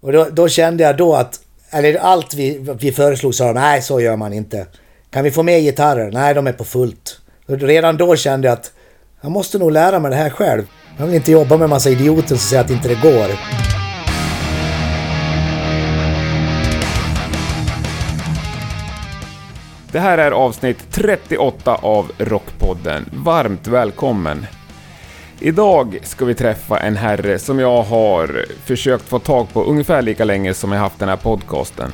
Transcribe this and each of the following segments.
Och då, då kände jag då att, eller allt vi, vi föreslog sa de, nej så gör man inte. Kan vi få med gitarrer? Nej, de är på fullt. Och redan då kände jag att jag måste nog lära mig det här själv. Jag vill inte jobba med en massa idioter som säger att inte det går. Det här är avsnitt 38 av Rockpodden. Varmt välkommen! Idag ska vi träffa en herre som jag har försökt få tag på ungefär lika länge som jag haft den här podcasten.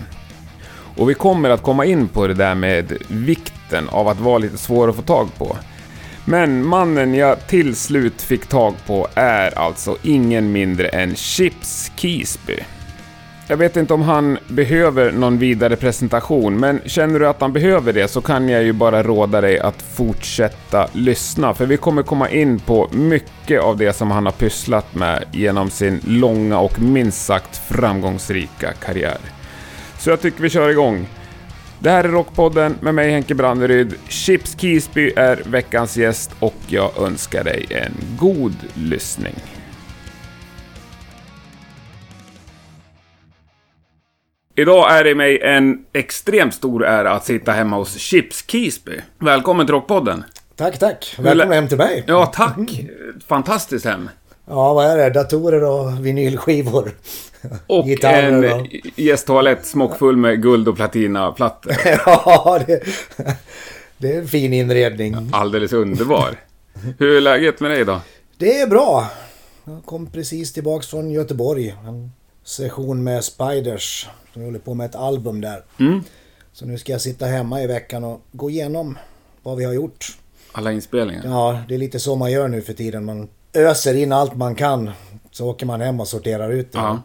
Och vi kommer att komma in på det där med vikten av att vara lite svår att få tag på. Men mannen jag till slut fick tag på är alltså ingen mindre än Chips Kisby. Jag vet inte om han behöver någon vidare presentation, men känner du att han behöver det så kan jag ju bara råda dig att fortsätta lyssna, för vi kommer komma in på mycket av det som han har pysslat med genom sin långa och minst sagt framgångsrika karriär. Så jag tycker vi kör igång. Det här är Rockpodden med mig Henke Branderyd. Chips Kisby är veckans gäst och jag önskar dig en god lyssning. Idag är det mig en extremt stor ära att sitta hemma hos Chips Keesby. Välkommen till Rockpodden. Tack, tack. Välkommen hem till mig. Ja, tack. Fantastiskt hem. Ja, vad är det? Datorer och vinylskivor. Och Gitarrer en och- gästtoalett smockfull med guld och platinaplattor. ja, det, det är en fin inredning. Alldeles underbar. Hur är läget med dig då? Det är bra. Jag kom precis tillbaks från Göteborg. En session med Spiders. Jag håller på med ett album där. Mm. Så nu ska jag sitta hemma i veckan och gå igenom vad vi har gjort. Alla inspelningar? Ja, det är lite så man gör nu för tiden. Man öser in allt man kan. Så åker man hem och sorterar ut det. Ja.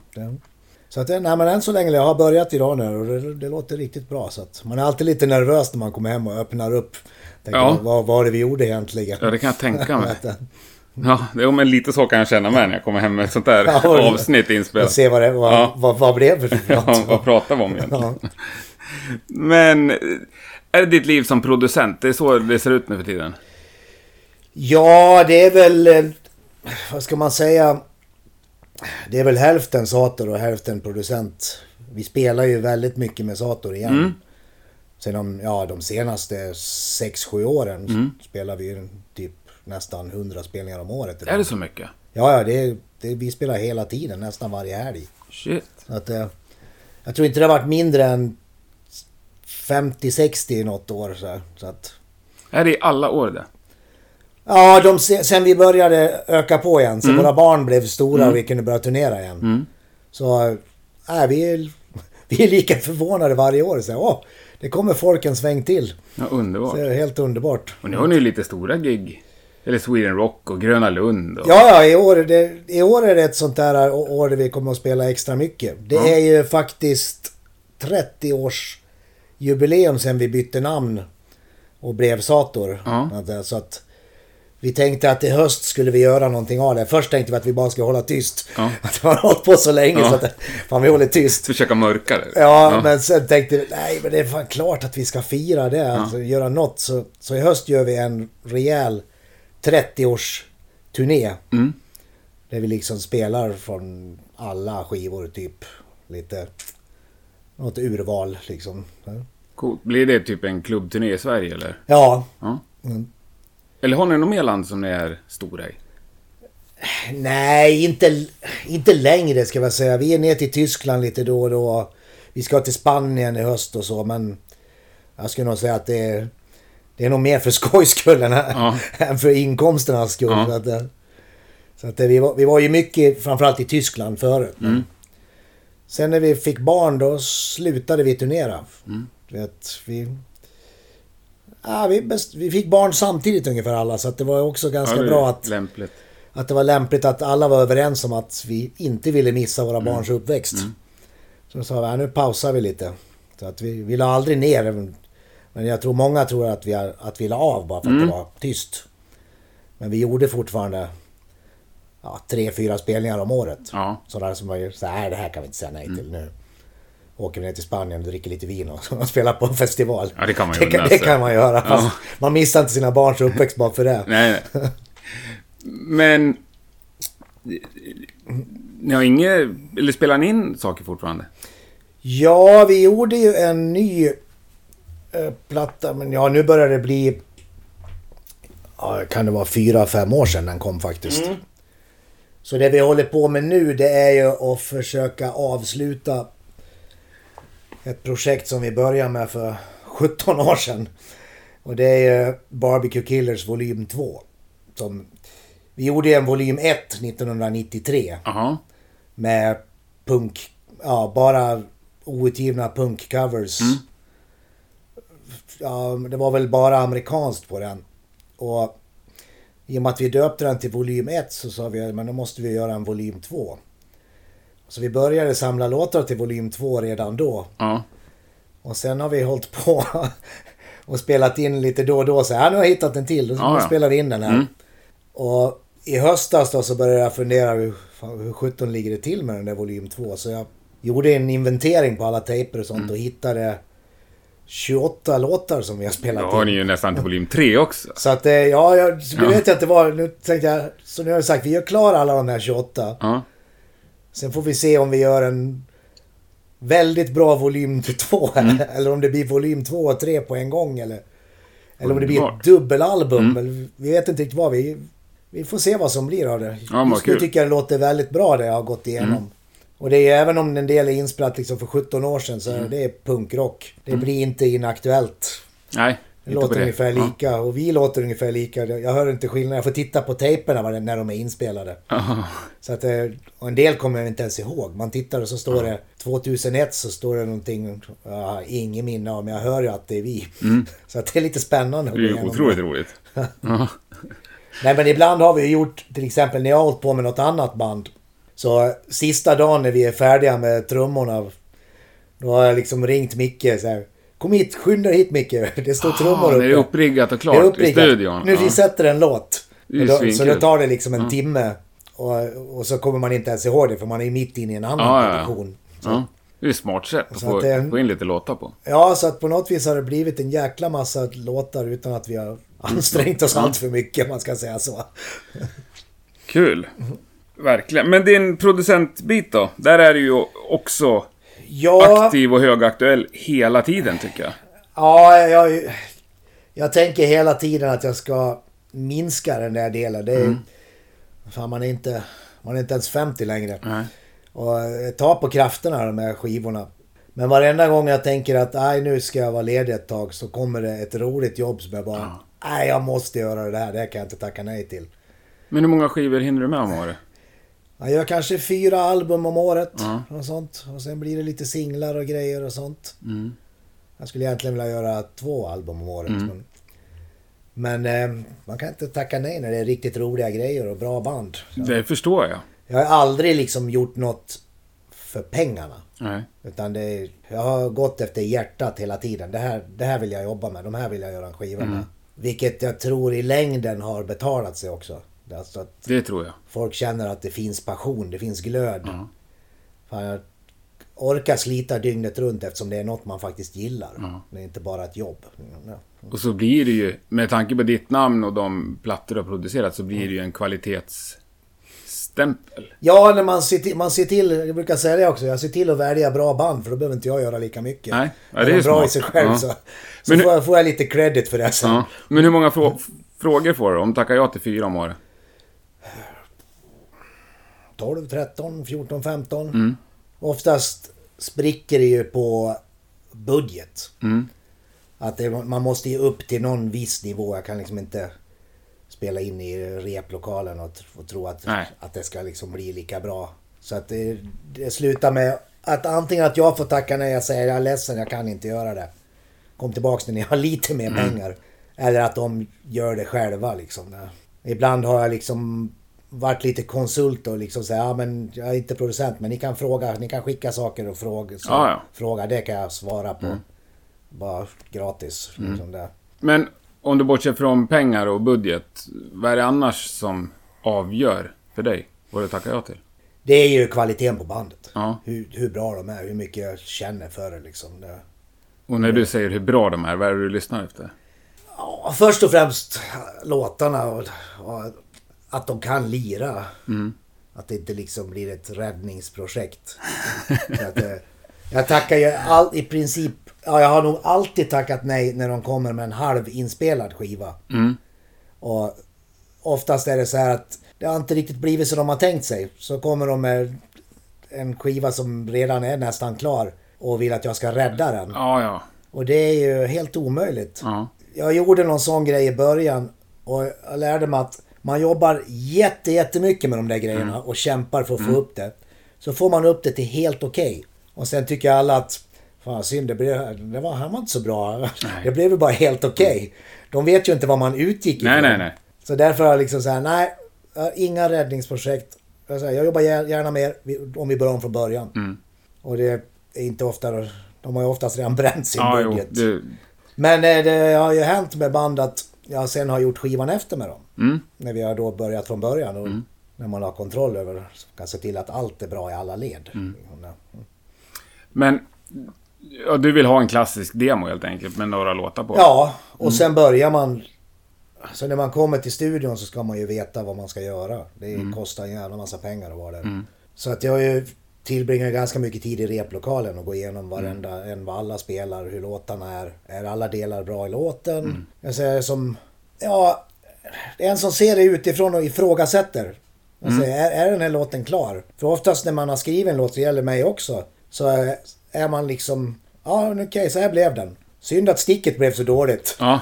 Så att, nej men än så länge, jag har börjat idag nu och det, det låter riktigt bra. Så att man är alltid lite nervös när man kommer hem och öppnar upp. Tänker, Ja. vad, vad var det vi gjorde egentligen? Ja, det kan jag tänka mig. Eh, Ja, det är men lite så kan jag känna mig när jag kommer hem med ett sånt där Ja, och- avsnitt och inspelat. se vad det vad, Ja. vad, vad blev det för Ja, något. vad pratar vi om egentligen? Ja. Men, är det ditt liv som producent? Det är så det ser ut nu för tiden? Ja, det är väl... eh, Vad ska man säga? Det är väl hälften Sator och hälften producent. Vi spelar ju väldigt mycket med Sator igen. Mm. Sen de, ja, de senaste 6-7 åren Mm. spelar vi ju typ nästan 100 spelningar om året. Är det så mycket? Ja, ja, det, det, vi spelar hela tiden, nästan varje helg. Shit. Så att, eh, jag tror inte det har varit mindre än 50-60 i något år. Så, så att, Är det i alla år det? Ja, de, se- sen vi började öka på igen, så våra barn blev stora och vi kunde börja turnera igen. Mm. Så äh, vi, är, vi är lika förvånade varje år. Så, åh, det kommer folk en sväng till. Ja, Så underbart. är helt underbart. Och nu har ni ju lite stora gig. Eller Sweden Rock och Gröna Lund. Och... Ja, ja, i år, det, i år är det ett sånt där år där vi kommer att spela extra mycket. Det Ja. är ju faktiskt 30 års jubileum sedan vi bytte namn och blev Sator. Ja. Att, Så att vi tänkte att i höst skulle vi göra någonting av det. Först tänkte vi att vi bara skulle hålla tyst. Ja. Att vi har hållit på så länge Ja. så att fan vi håller tyst. Försöka mörka det. Ja, men sen tänkte vi, nej men det är fan klart att vi ska fira det, alltså göra något. Så, så i höst gör vi en rejäl 30-års turné. Mm. Där vi liksom spelar från alla skivor typ. Lite, något urval liksom. Coolt. Blir det typ en klubbturné i Sverige eller? Ja, Ja. Mm. Eller har ni något mer land som ni är stora i? nej inte, inte längre ska jag säga. Vi är ner till Tyskland lite då och då. Vi ska till Spanien i höst och så men jag skulle nog säga att det är, det är nog mer för skojs skull än, Ja. än för inkomsternas skull. Ja. Så att, eh, så att eh, vi, var, vi var ju mycket framförallt i Tyskland förut. men Mm. Sen när vi fick barn då slutade vi turnera. Mm. Vet, vi... Ja, vi, best, vi fick barn samtidigt ungefär alla så att det var också ganska Ja, bra att, Lämpligt. att det var lämpligt att alla var överens om att vi inte ville missa Mm. våra barns uppväxt. Så då sa vi, ja, nu pausar vi lite. Så att vi, vi la aldrig ner. Men jag tror många tror att vi, har- att vi la av bara för att Mm. det var tyst. Men vi gjorde fortfarande ja, tre, fyra spelningar om året. Ja. Sådär som var så här, det här kan vi inte säga nej till nu. Åker vi ner till Spanien och dricker lite vin och, och spelar på en festival. Ja, det kan man ju det, kan, det kan man göra. Ja. man missar inte sina barns uppväxt bara för det. Nej, nej. Men Ni har inget... Eller spelar ni in saker fortfarande? Ja, vi gjorde ju en ny platta, men ja, nu börjar det bli... Ja, kan det vara fyra, fem år sedan den kom faktiskt. Så det vi håller på med nu, det är ju att försöka avsluta ett projekt som vi började med för 17 år sedan. Och det är ju Barbecue Killers volym 2. Som, vi gjorde en volym 1 1993 Jaha. med punk, ja bara outgivna punkcovers. Ja, det var väl bara amerikanskt på den. Och i och med att vi döpte den till volym 1 så sa vi men då måste vi göra en volym 2. Så vi började samla låtar till volym 2 redan då. Ja. Och sen har vi hållit på och spelat in lite då och då. Så här, nu har jag hittat en till. Då Ja, ja. spelar vi in den här. Mm. Och i höstas då så började jag fundera hur, hur 17 ligger det till med den där volym 2. Så jag gjorde en inventering på alla tejper och sånt Mm. och hittade 28 låtar som vi har spelat Då in. har ni ju nästan till volym 3 också. Så att eh, ja, jag, nu Ja. vet jag att det var, nu tänkte jag, så nu har jag sagt, vi gör klara alla de här 28. Ja. Sen får vi se om vi gör en väldigt bra volym till två. Mm. Eller om det blir volym två och tre på en gång. Eller, eller om det blir ett dubbelalbum. Eller, vi vet inte riktigt vad. Vi, vi får se vad som blir av det. Ja, Just nu kul. tycker jag det låter väldigt bra det jag har gått igenom. Och det är även om en del är inspelat liksom för 17 år sedan så är det punkrock. Det blir inte inaktuellt. Nej, Det låter det. ungefär Ja. lika och vi låter ungefär lika. Jag hör inte skillnad. Jag får titta på tejperna det- när de är inspelade. Ja. Så att, eh, och en del kommer jag inte ens ihåg. Man tittar och så står det 2001 så står det någonting. Jag har ingen minne av men jag hör ju att det är vi. Så att det är lite spännande. Mm. Det är otroligt roligt. Ja. Nej men ibland har vi gjort, till exempel när jag har hållit på med något annat band. Så sista dagen när vi är färdiga med trummorna. Då har jag liksom ringt Micke så här. Kom hit, skynda dig hit Micke. Det står trummor Ah, uppe. när det är uppriggat och Det är klart i uppriggat. studion. Nu vi Ja. sätter en låt. Då, så då tar det liksom en timme. Och, och så kommer man inte ens ihåg det för man är mitt inne i en annan Ja, ja, ja. produktion. Ja. Det är ett smart sätt att få, att det- få in lite låtar på. ja, så att på något vis har det blivit en jäkla massa låtar utan att vi har ansträngt oss allt för mycket om man ska säga så. Kul. Verkligen. Men din producentbit då? Där är du ju också Ja, aktiv och högaktuell hela tiden tycker jag. ja jag, jag tänker hela tiden att jag ska minska den där delen. Det är, Mm. fan, man, är inte, man är inte ens 50 längre. Nej. Och jag tar på krafterna de här skivorna. Men varenda gång jag tänker att nej nu ska jag vara ledig ett tag så kommer det ett roligt jobb som jag bara... Nej jag måste göra det här, det kan jag inte tacka nej till. Men hur många skivor hinner du med om året? Jag gör kanske fyra album om året Ja. och sånt. Och sen blir det lite singlar och grejer och sånt. Mm. Jag skulle egentligen vilja göra två album om året. Men, men eh, man kan inte tacka nej när det är riktigt roliga grejer och bra band. Så Det förstår jag. Jag har aldrig liksom gjort något för pengarna. Nej. Utan det är, jag har gått efter hjärtat hela tiden. Det här, det här vill jag jobba med. De här vill jag göra en skiva med. Vilket jag tror i längden har betalat sig också. Alltså att Det tror jag. folk känner att det finns passion, det finns glöd. Fan, jag orkar slita dygnet runt eftersom det är något man faktiskt gillar. Det är inte bara ett jobb. Ja. Och så blir det ju, med tanke på ditt namn och de plattor du har producerat, så blir det ju en kvalitetsstämpel. Ja, när man ser, till, man ser till, jag brukar säga det också, jag ser till att välja bra band för då behöver inte jag göra lika mycket. Nej, ja, Är det är de bra smart. i sig själv Ja. så, så nu- får, jag, får jag lite credit för det sen. Ja. Men hur många frå- frågor får du om tackar jag till fyra om året? 12, 13, 14, 15. Mm. Oftast spricker det ju på budget. Mm. Att det, man måste ge upp till någon viss nivå. Jag kan liksom inte spela in i replokalen och, och tro att, Nej. att det ska liksom bli lika bra. Så att det, det slutar med att antingen att jag får tacka nej, jag säger jag är ledsen, jag kan inte göra det. Kom tillbaks när ni har lite mer Mm. pengar. Eller att de gör det själva liksom. Ibland har jag liksom varit lite konsult och liksom säga, ja men jag är inte producent men ni kan fråga, ni kan skicka saker och fråga. Så, Ja, ja. fråga, det kan jag svara på. Mm. Bara gratis. Liksom det. Men om du bortser från pengar och budget, vad är det annars som avgör för dig vad du tackar ja till? det är ju kvaliteten på bandet. Ja. Hur, hur bra de är, hur mycket jag känner för det liksom. Det. Och när du säger hur bra de är, vad är det du lyssnar efter? Ja, först och främst låtarna och, och att de kan lira. Att det inte liksom blir ett räddningsprojekt. Att, eh, jag tackar ju all, i princip, ja jag har nog alltid tackat nej när de kommer med en halv inspelad skiva. Mm. Och oftast är det så här att det har inte riktigt blivit som de har tänkt sig. Så kommer de med en skiva som redan är nästan klar och vill att jag ska rädda den. Ja, ja. Och det är ju helt omöjligt. Ja. Jag gjorde någon sån grej i början och jag lärde mig att man jobbar jätte, jättemycket med de där grejerna och kämpar för att få upp det. Så får man upp det till helt okej. Och sen tycker alla att Fan synd, det, blev, det var, han var inte så bra. Det blev ju bara helt okej. De vet ju inte vad man utgick ifrån. Nej, nej, nej. Så därför har jag liksom såhär, nej, inga räddningsprojekt. Jag, säger, jag jobbar gär- gärna mer om vi börjar om från början. Mm. Och det är inte ofta, de har ju oftast redan bränt sin Ja, jo. budget. Det, Men eh, det har ju hänt med band att jag sen har gjort skivan efter med dem. mm. När vi har då börjat från början. Och När man har kontroll över, kan se till att allt är bra i alla led. Mm. Ja. Men... Ja, du vill ha en klassisk demo helt enkelt med några låtar på? Ja, och sen börjar man... Så när man kommer till studion så ska man ju veta vad man ska göra. Det kostar en jävla massa pengar att vara där. Så att jag har ju tillbringat ganska mycket tid i replokalen och gå igenom varenda en vad alla spelar, hur låtarna är. Är alla delar bra i låten? Jag säger som... Ja, en som ser det utifrån och ifrågasätter. Jag säger, är, är den här låten klar? För oftast när man har skrivit en låt, det gäller mig också, så är, är man liksom... Ja, okej, så här blev den. Synd att sticket blev så dåligt. Ja.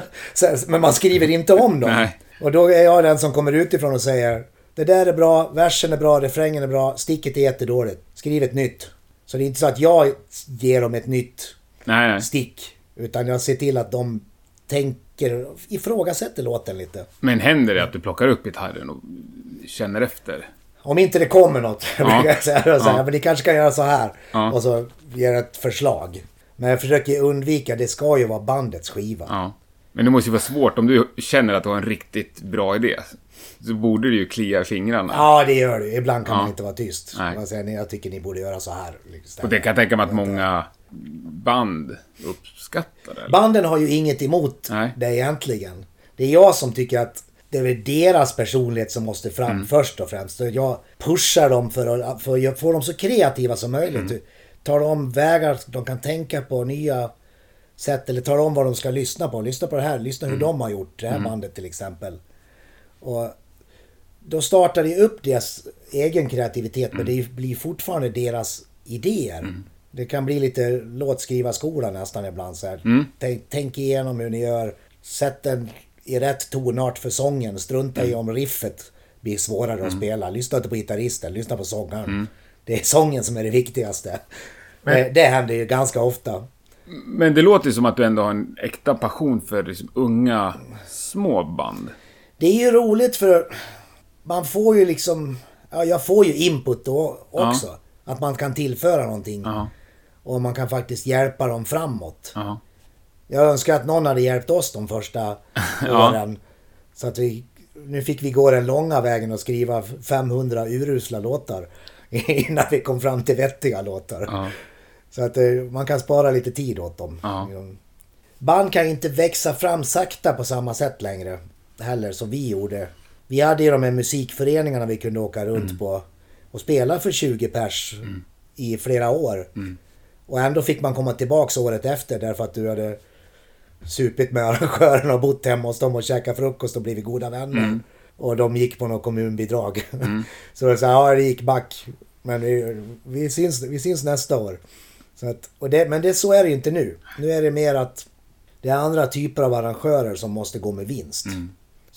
Men man skriver inte om dem. Nej. Och då är jag den som kommer utifrån och säger Det där är bra, versen är bra, refrängen är bra, sticket är jättedåligt. Skriv ett nytt. Så det är inte så att jag ger dem ett nytt Nej, nej. stick. Utan jag ser till att de tänker, ifrågasätter låten lite. Men händer det att du plockar upp gitarren och känner efter? Om inte det kommer något, Ja. Så här, Ja. Men ni kanske kan göra så här. Ja. Och så ger ett förslag. Men jag försöker undvika, det ska ju vara bandets skiva. Ja. Men det måste ju vara svårt om du känner att du har en riktigt bra idé. Så borde du ju klia i fingrarna. Ja, det gör det. Ibland kan Ja. man inte vara tyst. Nej. Man säger, "Nej, jag tycker ni borde göra så här. Liksom. Och det kan jag tänka mig att många band uppskattar det. Banden har ju inget emot Nej. det egentligen. Det är jag som tycker att det är väl deras personlighet som måste fram Mm. först och främst. Så jag pushar dem för att, för att få dem så kreativa som möjligt. Mm. Tar om vägar de kan tänka på, nya sätt. Eller tar om vad de ska lyssna på. Lyssna på det här, lyssna hur Mm. de har gjort. Det här bandet till exempel. Och då startar det upp deras egen kreativitet men det blir fortfarande deras idéer. Det kan bli lite låtskrivarskola nästan ibland. Så här. Tänk, tänk igenom hur ni gör. Sätt den i rätt tonart för sången. Strunta i om riffet blir svårare att spela. Lyssna inte på gitarristen, lyssna på sångaren. Det är sången som är det viktigaste. Det, det händer ju ganska ofta. Men det låter som att du ändå har en äkta passion för liksom unga, små band. Det är ju roligt för man får ju liksom... Ja, jag får ju input då också. Att man kan tillföra någonting. Ja. Och man kan faktiskt hjälpa dem framåt. Ja. Jag önskar att någon hade hjälpt oss de första Ja. åren. Så att vi... Nu fick vi gå den långa vägen och skriva 500 urusla låtar. Innan vi kom fram till vettiga låtar. Ja. Så att eh, man kan spara lite tid åt dem. Ja. Band kan inte växa fram sakta på samma sätt längre. Heller som vi gjorde. Vi hade ju de här musikföreningarna vi kunde åka runt Mm. på. Och spela för 20 pers i flera år. Mm. Och ändå fick man komma tillbaks året efter därför att du hade supit med arrangörerna och bott hemma hos dem och käkat frukost och blivit goda vänner. Mm. Och de gick på något kommunbidrag. så det så här, ja det gick back. Men vi, vi, syns, vi syns nästa år. Så att, och det, men det, så är det ju inte nu. Nu är det mer att det är andra typer av arrangörer som måste gå med vinst.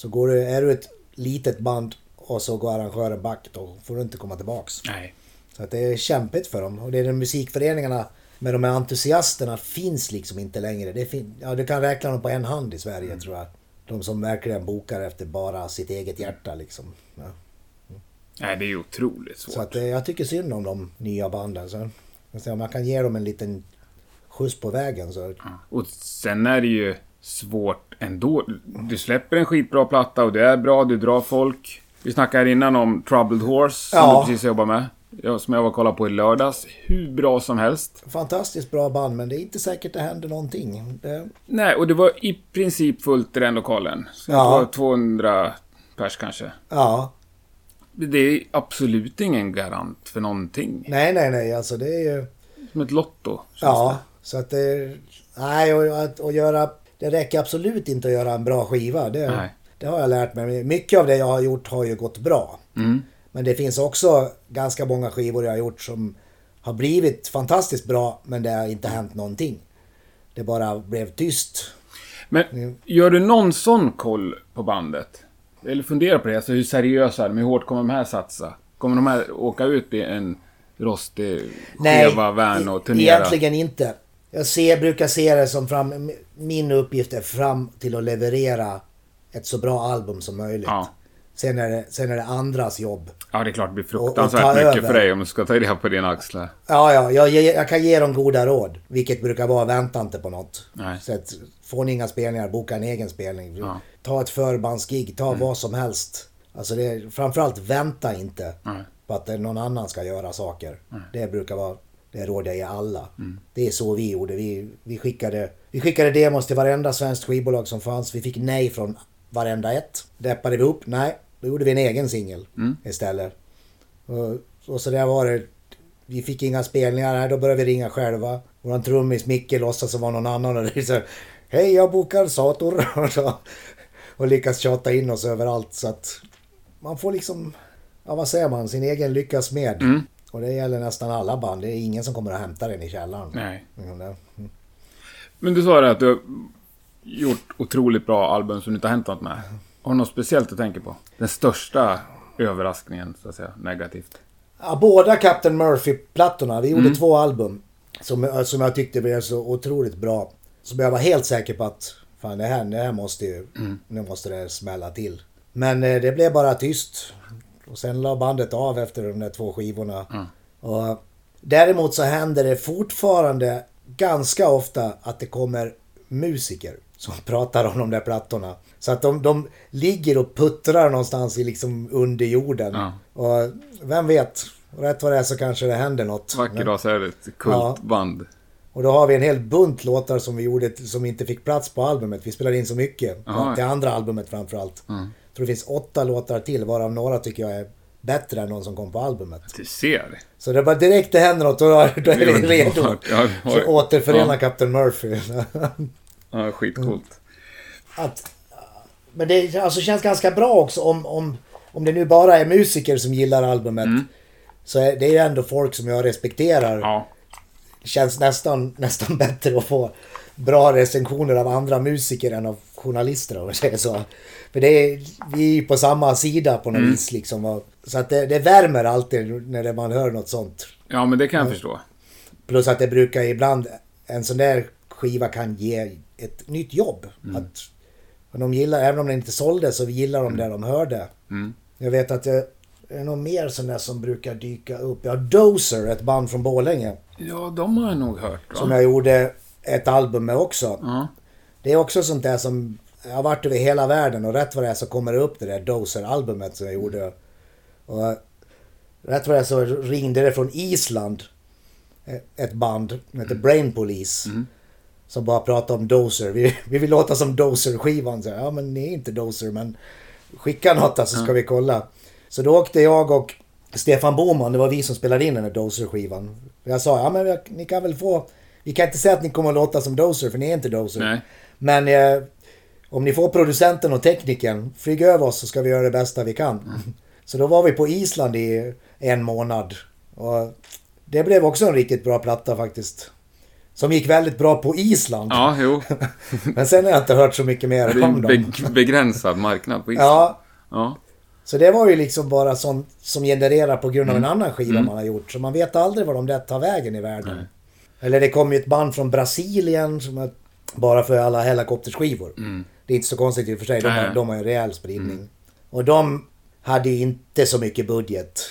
Så går du, är du ett litet band och så går arrangören back, då får du inte komma tillbaks. Nej. Så att det är kämpigt för dem. Och det är de musikföreningarna med de här entusiasterna finns liksom inte längre. Det fin- ja, du kan räkna dem på en hand i Sverige tror jag. De som verkligen bokar efter bara sitt eget hjärta liksom. Ja. Nej, det är otroligt svårt. Så att, eh, jag tycker synd om de nya banden. Så om man kan ge dem en liten skjuts på vägen så... Ja. Och sen är det ju svårt ändå. Du släpper en skitbra platta och det är bra, du drar folk. Vi snackade här innan om Troubled Horse, som Ja. du precis jobbar med. Som jag var och kollade på i lördags. Hur bra som helst. Fantastiskt bra band men det är inte säkert det händer någonting. Det, Nej, och det var i princip fullt i den lokalen. Så Ja. Det var 200 pers kanske. ja. Det är absolut ingen garant för någonting. Nej, nej, nej. Alltså det är ju... Som ett lotto. Ja, så att det... Nej, och att och göra... Det räcker absolut inte att göra en bra skiva. Det, Nej. det har jag lärt mig. Mycket av det jag har gjort har ju gått bra. Mm. Men det finns också ganska många skivor jag har gjort som har blivit fantastiskt bra, men det har inte hänt någonting. Det bara blev tyst. Men gör du någon sån koll på bandet? Eller fundera på det. Alltså hur seriösa är de? Hur hårt kommer de här satsa? Kommer de här åka ut i en rostig skeva van och turnera? egentligen inte. Jag ser, brukar se det som fram, min uppgift är fram till att leverera ett så bra album som möjligt. Ja. Sen, är det, sen är det andras jobb. Ja, det är klart det blir Och- och fruktansvärt ta mycket över. för dig om du ska ta det på dina axlar. Ja, ja, jag, jag kan ge dem goda råd. Vilket brukar vara vänta inte på något. Nej. Så att, får ni inga spelningar, boka en egen spelning. Ja. Ta ett förbandsgig, ta vad som helst. Alltså det är, framförallt vänta inte Nej. på att någon annan ska göra saker. Det brukar vara det råd jag alla. Mm. Det är så vi gjorde. Vi, vi, skickade, vi skickade demos till varenda svenskt skivbolag som fanns. Vi fick nej från varenda ett. Deppade vi upp? Nej. Då gjorde vi en egen singel Mm. istället. Och, och så där var det. Vi fick inga spelningar, nej, då började vi ringa själva. Våran trummis Micke låtsas som var någon annan och det så Hej jag bokar Sator. Och, så, och lyckas tjata in oss överallt så att man får liksom, ja vad säger man, sin egen lyckas med. Mm. Och det gäller nästan alla band. Det är ingen som kommer att hämta den i källaren. Nej. Mm, mm. Men du sa det att du har gjort otroligt bra album som du inte har hänt något med. Har du något speciellt att tänka på? Den största överraskningen, så att säga, negativt. Ja, båda Captain Murphy-plattorna. Vi gjorde Mm. två album. Som, som jag tyckte blev så otroligt bra. Som jag var helt säker på att fan det här, det här måste ju, Mm. nu måste det smälla till. Men eh, det blev bara tyst. Och sen la bandet av efter de där två skivorna. Mm. Och däremot så händer det fortfarande ganska ofta att det kommer musiker som pratar om de där plattorna. Så att de, de ligger och puttrar någonstans i liksom under jorden. Ja. Och vem vet, rätt vad det är så kanske det händer något. Vacker dag så är det ett kultband. Och då har vi en hel bunt låtar som vi gjorde som inte fick plats på albumet. Vi spelade in så mycket. Jaha. Till andra albumet framförallt. Mm. Jag tror det finns åtta låtar till varav några tycker jag är bättre än de som kom på albumet. Du ser. Så det är bara direkt det händer något då, är vi redo. Ja, har- Så återförena ja. Captain Murphy. Ja, skitcoolt. att, men det alltså, känns ganska bra också om, om, om det nu bara är musiker som gillar albumet. Så är det är ju ändå folk som jag respekterar. Ja. känns nästan, nästan bättre att få bra recensioner av andra musiker än av journalister om jag säger så. För det är, vi är ju på samma sida på något vis liksom. Så att det, det värmer alltid när man hör något sånt. ja, men det kan jag förstå. Plus att det brukar ibland, en sån där skiva kan ge ett nytt jobb. Att, och de gillar, även om den inte sålde så gillar de det de hörde. Mm. Jag vet att det är någon mer sån där som brukar dyka upp. Ja, Dozer, ett band från Borlänge. Ja, de har jag nog hört. Va? Som jag gjorde ett album med också. Ja. Det är också sånt där som jag har varit över hela världen och rätt vad det är så kommer det upp det där Dozer-albumet som jag gjorde. Och rätt vad det är så ringde det från Island ett band som heter Brain Police. Som bara pratade om Dozer. Vi, vi vill låta som Dozer-skivan. Så, Ja men ni är inte Dozer men skicka något så ska vi kolla. Så då åkte jag och Stefan Boman, det var vi som spelade in den här Dozer-skivan. Jag sa, ja men ni kan väl få... Vi kan inte säga att ni kommer att låta som Dozer för ni är inte Dozer. Nej. Men eh, om ni får producenten och teknikern, flyg över oss så ska vi göra det bästa vi kan. Så då var vi på Island i en månad. Och det blev också en riktigt bra platta faktiskt. Som gick väldigt bra på Island. Ja, jo. Men sen har jag inte hört så mycket mer Det om dem. be- begränsad marknad på Island. Ja, Ja. så det var ju liksom bara sånt som genererar på grund av en annan skiva man har gjort. Så man vet aldrig var de där tar vägen i världen. Eller det kom ju ett band från Brasilien som är bara för alla helikopterskivor. Det är inte så konstigt i och för sig. De, har, de har ju rejäl spridning. Och de hade inte så mycket budget.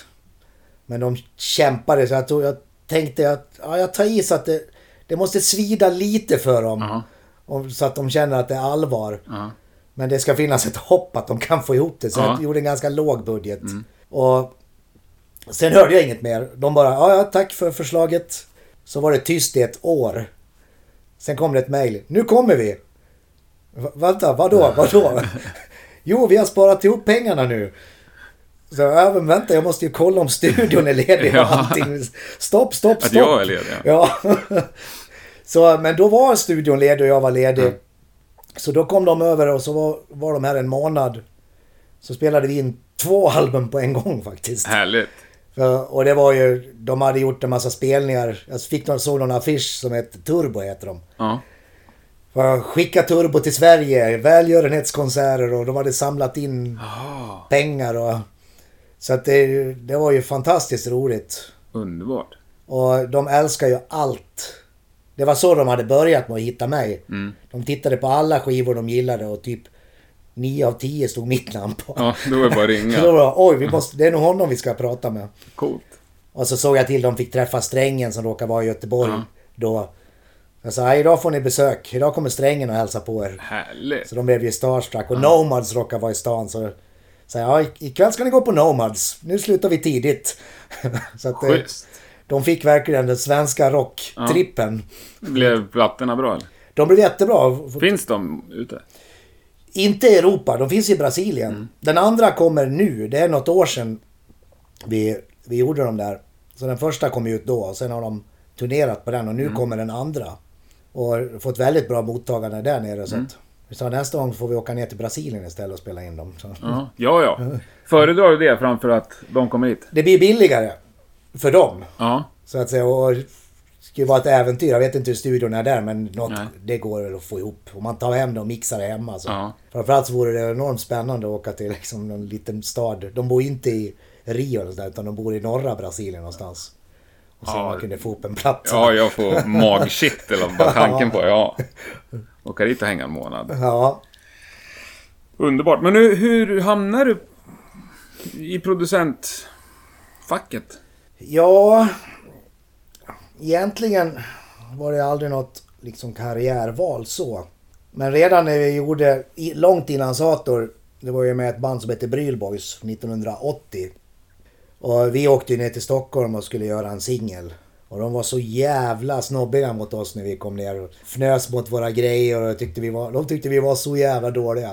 Men de kämpade så jag, tror, jag tänkte att ja, jag tar i så att det, det måste svida lite för dem. Ja. Och, så att de känner att det är allvar. Ja. Men det ska finnas ett hopp att de kan få ihop det. Så Ja. jag gjorde en ganska låg budget. Och sen hörde jag inget mer. De bara, ja, ja tack för förslaget. Så var det tyst i ett år. Sen kom det ett mejl. Nu kommer vi! Va- vänta, vadå, vadå? jo, vi har sparat ihop pengarna nu. Så ja, men vänta, jag måste ju kolla om studion är ledig och Ja. allting. Stopp, stopp, stopp. Att jag är ledig, Ja. Så, men då var studion ledig och jag var ledig. Mm. Så då kom de över och så var, var de här en månad. Så spelade vi in två album på en gång faktiskt. Härligt. För, och det var ju, de hade gjort en massa spelningar. Jag fick någon, såg någon affisch som hette Turbo heter de. Ja. För skicka Turbo till Sverige, välgörenhetskonserter och de hade samlat in Ah, pengar och... Så att det, det var ju fantastiskt roligt. underbart. Och de älskar ju allt. Det var så de hade börjat med att hitta mig. Mm. De tittade på alla skivor de gillade och typ 9 av 10 stod mitt namn på. Ja, då är det bara att Så då ringa. var det, oj, vi måste, det är nog honom vi ska prata med. Coolt. Och så såg jag till de fick träffa Strängen som råkar vara i Göteborg Ja. då. Jag sa, "Nej, idag får ni besök. Idag kommer Strängen och hälsa på er. Härligt. Så de blev ju starstruck. Och Nomads råkar vara i stan. Så jag, ja, ikväll ska ni gå på Nomads. Nu slutar vi tidigt. så att, eh, Schysst. de fick verkligen den svenska rocktrippen. Blev plattorna bra eller? De blev jättebra. Finns de ute? Inte i Europa, de finns i Brasilien. Mm. Den andra kommer nu. Det är något år sedan vi, vi gjorde dem där. Så den första kom ut då och sen har de turnerat på den och nu Mm. kommer den andra. Och fått väldigt bra mottagande där nere. Mm. Så vi sa nästa gång får vi åka ner till Brasilien istället och spela in dem. Så. Ja, ja. Föredrar du det framför att de kommer hit? Det blir billigare för dem. Ja. Så att säga. Och ska ju vara ett äventyr. Jag vet inte hur studion är där men något, Nej. det går väl att få ihop. Om man tar hem det och mixar det hemma. Så. Ja. Framförallt så vore det enormt spännande att åka till liksom någon liten stad. De bor ju inte i Rio eller där, utan de bor i norra Brasilien någonstans. Och så Ja. man kunde få upp en plats. Ja, jag får magkittel av bara tanken på ja. Åka dit och hänga en månad. Ja. Underbart. Men nu, hur hamnar du i producentfacket? Ja, egentligen var det aldrig något liksom karriärval så. Men redan när vi gjorde, långt innan Sator, det var ju med ett band som hette Brylboys 1980. Och vi åkte ner till Stockholm och skulle göra en singel. Och de var så jävla snobbiga mot oss när vi kom ner och fnös mot våra grejer och tyckte vi var, de tyckte vi var så jävla dåliga.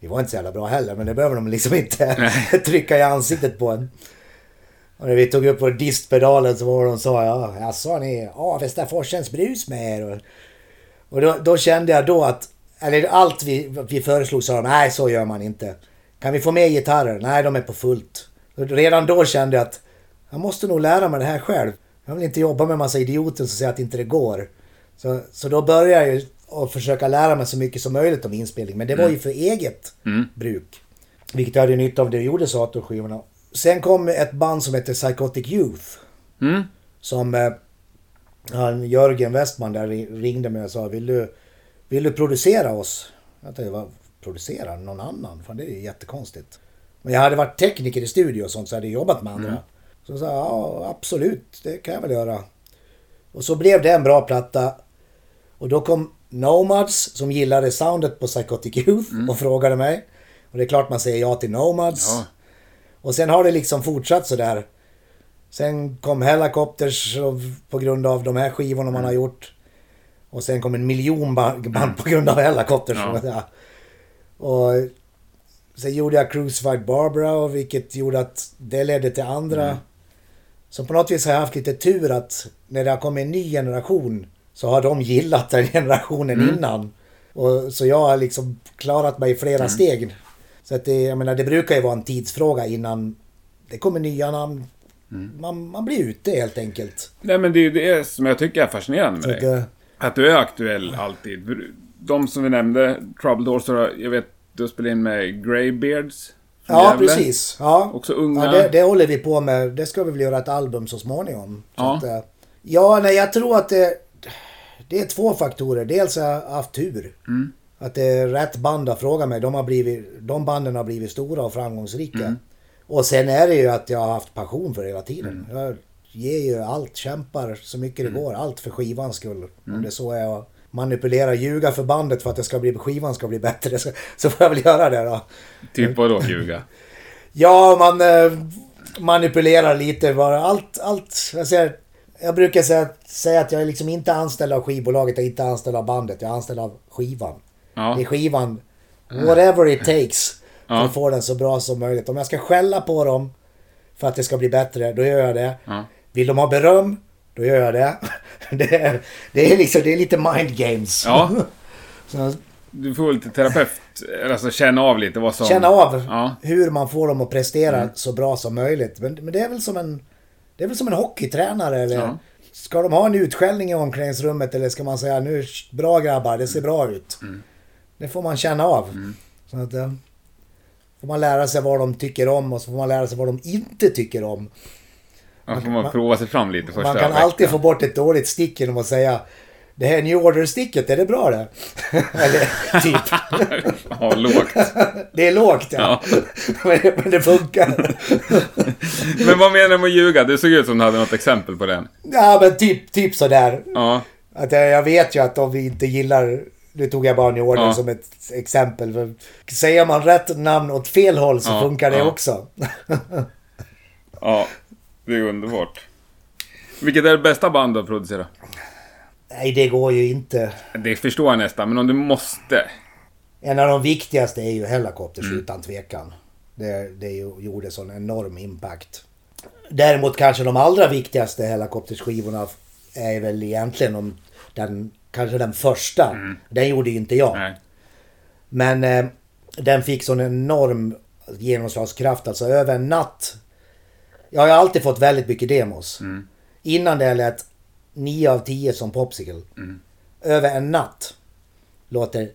Vi var inte så jävla bra heller men det behöver de liksom inte trycka i ansiktet på en. Och när vi tog upp vår distpedalen så var de sa ja, jag sa ni Avesta Forsens brus med er? Och, och då, då kände jag då att, eller allt vi, vi föreslog sa de, nej så gör man inte. Kan vi få med gitarrer? Nej, de är på fullt. Och redan då kände jag att jag måste nog lära mig det här själv. Jag vill inte jobba med massa idioter som säger att inte det går. Så, så då började jag ju att försöka lära mig så mycket som möjligt om inspelning. Men det var ju för eget Mm. bruk. Vilket jag hade nytta av det vi gjorde Sator-skivorna. Sen kom ett band som heter Psychotic Youth. Mm? Som eh, han, Jörgen Westman där ri- ringde mig och sa vill du, vill du producera oss? Jag tänkte, vad producera? Någon annan? Fan det är ju jättekonstigt. Men jag hade varit tekniker i studio och sånt så jag hade jobbat med andra. Så jag sa ja absolut, det kan jag väl göra. Och så blev det en bra platta. Och då kom Nomads som gillade soundet på Psychotic Youth och frågade mig. Och det är klart man säger ja till Nomads. Ja. Och sen har det liksom fortsatt sådär. Sen kom Helicopters och- på grund av de här skivorna man har gjort. Och sen kom en miljon ba- band på grund av Helicopters. Ja. Och sen gjorde jag Crucified Barbara och vilket gjorde att det ledde till andra. Så på något vis har jag haft lite tur att när det har kommit en ny generation så har de gillat den generationen innan. Och, så jag har liksom klarat mig i flera steg. Så att det, jag menar, det brukar ju vara en tidsfråga innan det kommer nya namn. Man, man blir ute helt enkelt. Nej, men det är ju det som jag tycker är fascinerande med att, dig. Att du är aktuell alltid. De som vi nämnde, Troubled Horse, jag vet du har spelat in med Greybeards. ja, Gävle. precis. Ja. Också unga. Ja, det, det håller vi på med. Det ska vi väl göra ett album så småningom. Så Ja. Att, eh, ja, nej, jag tror att det, det är två faktorer. Dels har jag haft tur. Mm. Att det är rätt band har frågat mig. De, har blivit, de banden har blivit stora och framgångsrika. Mm. Och sen är det ju att jag har haft passion för det hela tiden. Mm. Jag ger ju allt, kämpar så mycket det går. Allt för skivans skull. Mm. Om det så är att manipulera, ljuga för bandet för att det ska bli, skivan ska bli bättre. Så, så får jag väl göra det då. Typ vadå, ljuga? Ja, man eh, manipulerar lite bara. Allt, allt. Jag, säger, jag brukar säga, säga att jag är liksom inte anställd av skivbolaget, jag är inte anställd av bandet, jag är anställd av skivan. Ja. Det är skivan. Whatever it takes. För Ja. att få den så bra som möjligt. Om jag ska skälla på dem för att det ska bli bättre, då gör jag det. Ja. Vill de ha beröm, då gör jag det. Det är, det är, liksom, det är lite mind games. Ja. Så Du får lite terapeut, alltså känna av lite vad som... känna av Ja. hur man får dem att prestera Mm. så bra som möjligt. Men, men det är väl som en, det är väl som en hockeytränare eller... Ja. Ska de ha en utskällning i omklädningsrummet eller ska man säga nu, bra grabbar, det ser bra ut. Mm. Det får man känna av. Så att, eh, får man lära sig vad de tycker om och så får man lära sig vad de inte tycker om. Ja, får man prova sig fram lite första Man kan veckan. alltid få bort ett dåligt stick genom att säga det här New Order-sticket, är det bra det? Eller typ. Ja, lågt. Det är lågt ja. men, det- men det funkar. Men vad menar du med att ljuga? Det såg ut som du hade något exempel på den. ja men typ, typ sådär. Ja. Att jag, jag vet ju att om vi inte gillar... Nu tog jag bara New Order Ja. som ett exempel. För säger man rätt namn åt fel håll så Ja, funkar det ja. också. Ja, det är underbart. Vilket är det bästa band du har producerat? Nej, det går ju inte. Det förstår jag nästan, men om du måste. En av de viktigaste är ju Hellacopters Mm. utan tvekan. Det, det ju- gjorde sån enorm impact. Däremot kanske de allra viktigaste Hellacopters skivorna är väl egentligen om den, kanske den första. Den gjorde ju inte jag. Mm. Nej. Men eh, den fick sån enorm genomslagskraft. Alltså över en natt. Jag har alltid fått väldigt mycket demos. Mm. Innan det lät 9 av 10 som Popsicle. Över en natt låter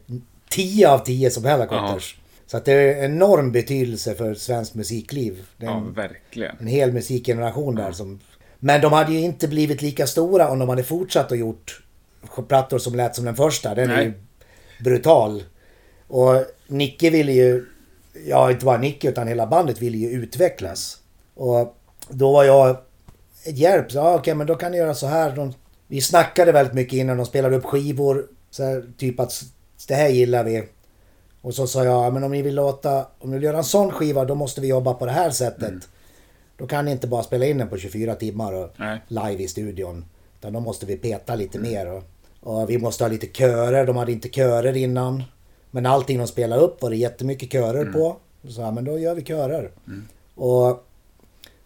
10 av 10 som Hellacopters. Så att det är enorm betydelse för svenskt musikliv. Är Ja, en, verkligen. en hel musikgeneration där som... Men de hade ju inte blivit lika stora om de hade fortsatt och gjort plattor som lät som den första. Den är Nej. ju brutal. Och Nicke ville ju... Ja, inte bara Nicke utan hela bandet ville ju utvecklas. Och då var jag ett hjälp. Så, ja, okej, men då kan ni göra så här. De, vi snackade väldigt mycket innan de spelade upp skivor. Så här, typ att det här gillar vi. Och så sa jag, ja, men om ni vill låta, om ni vill göra en sån skiva då måste vi jobba på det här sättet. Då kan ni inte bara spela in den på 24 timmar och Nej. live i studion. Utan då måste vi peta lite mer. Och, och vi måste ha lite körer. De hade inte körer innan. Men allting de spelade upp var det jättemycket körer på. Så ja, men då gör vi körer. Och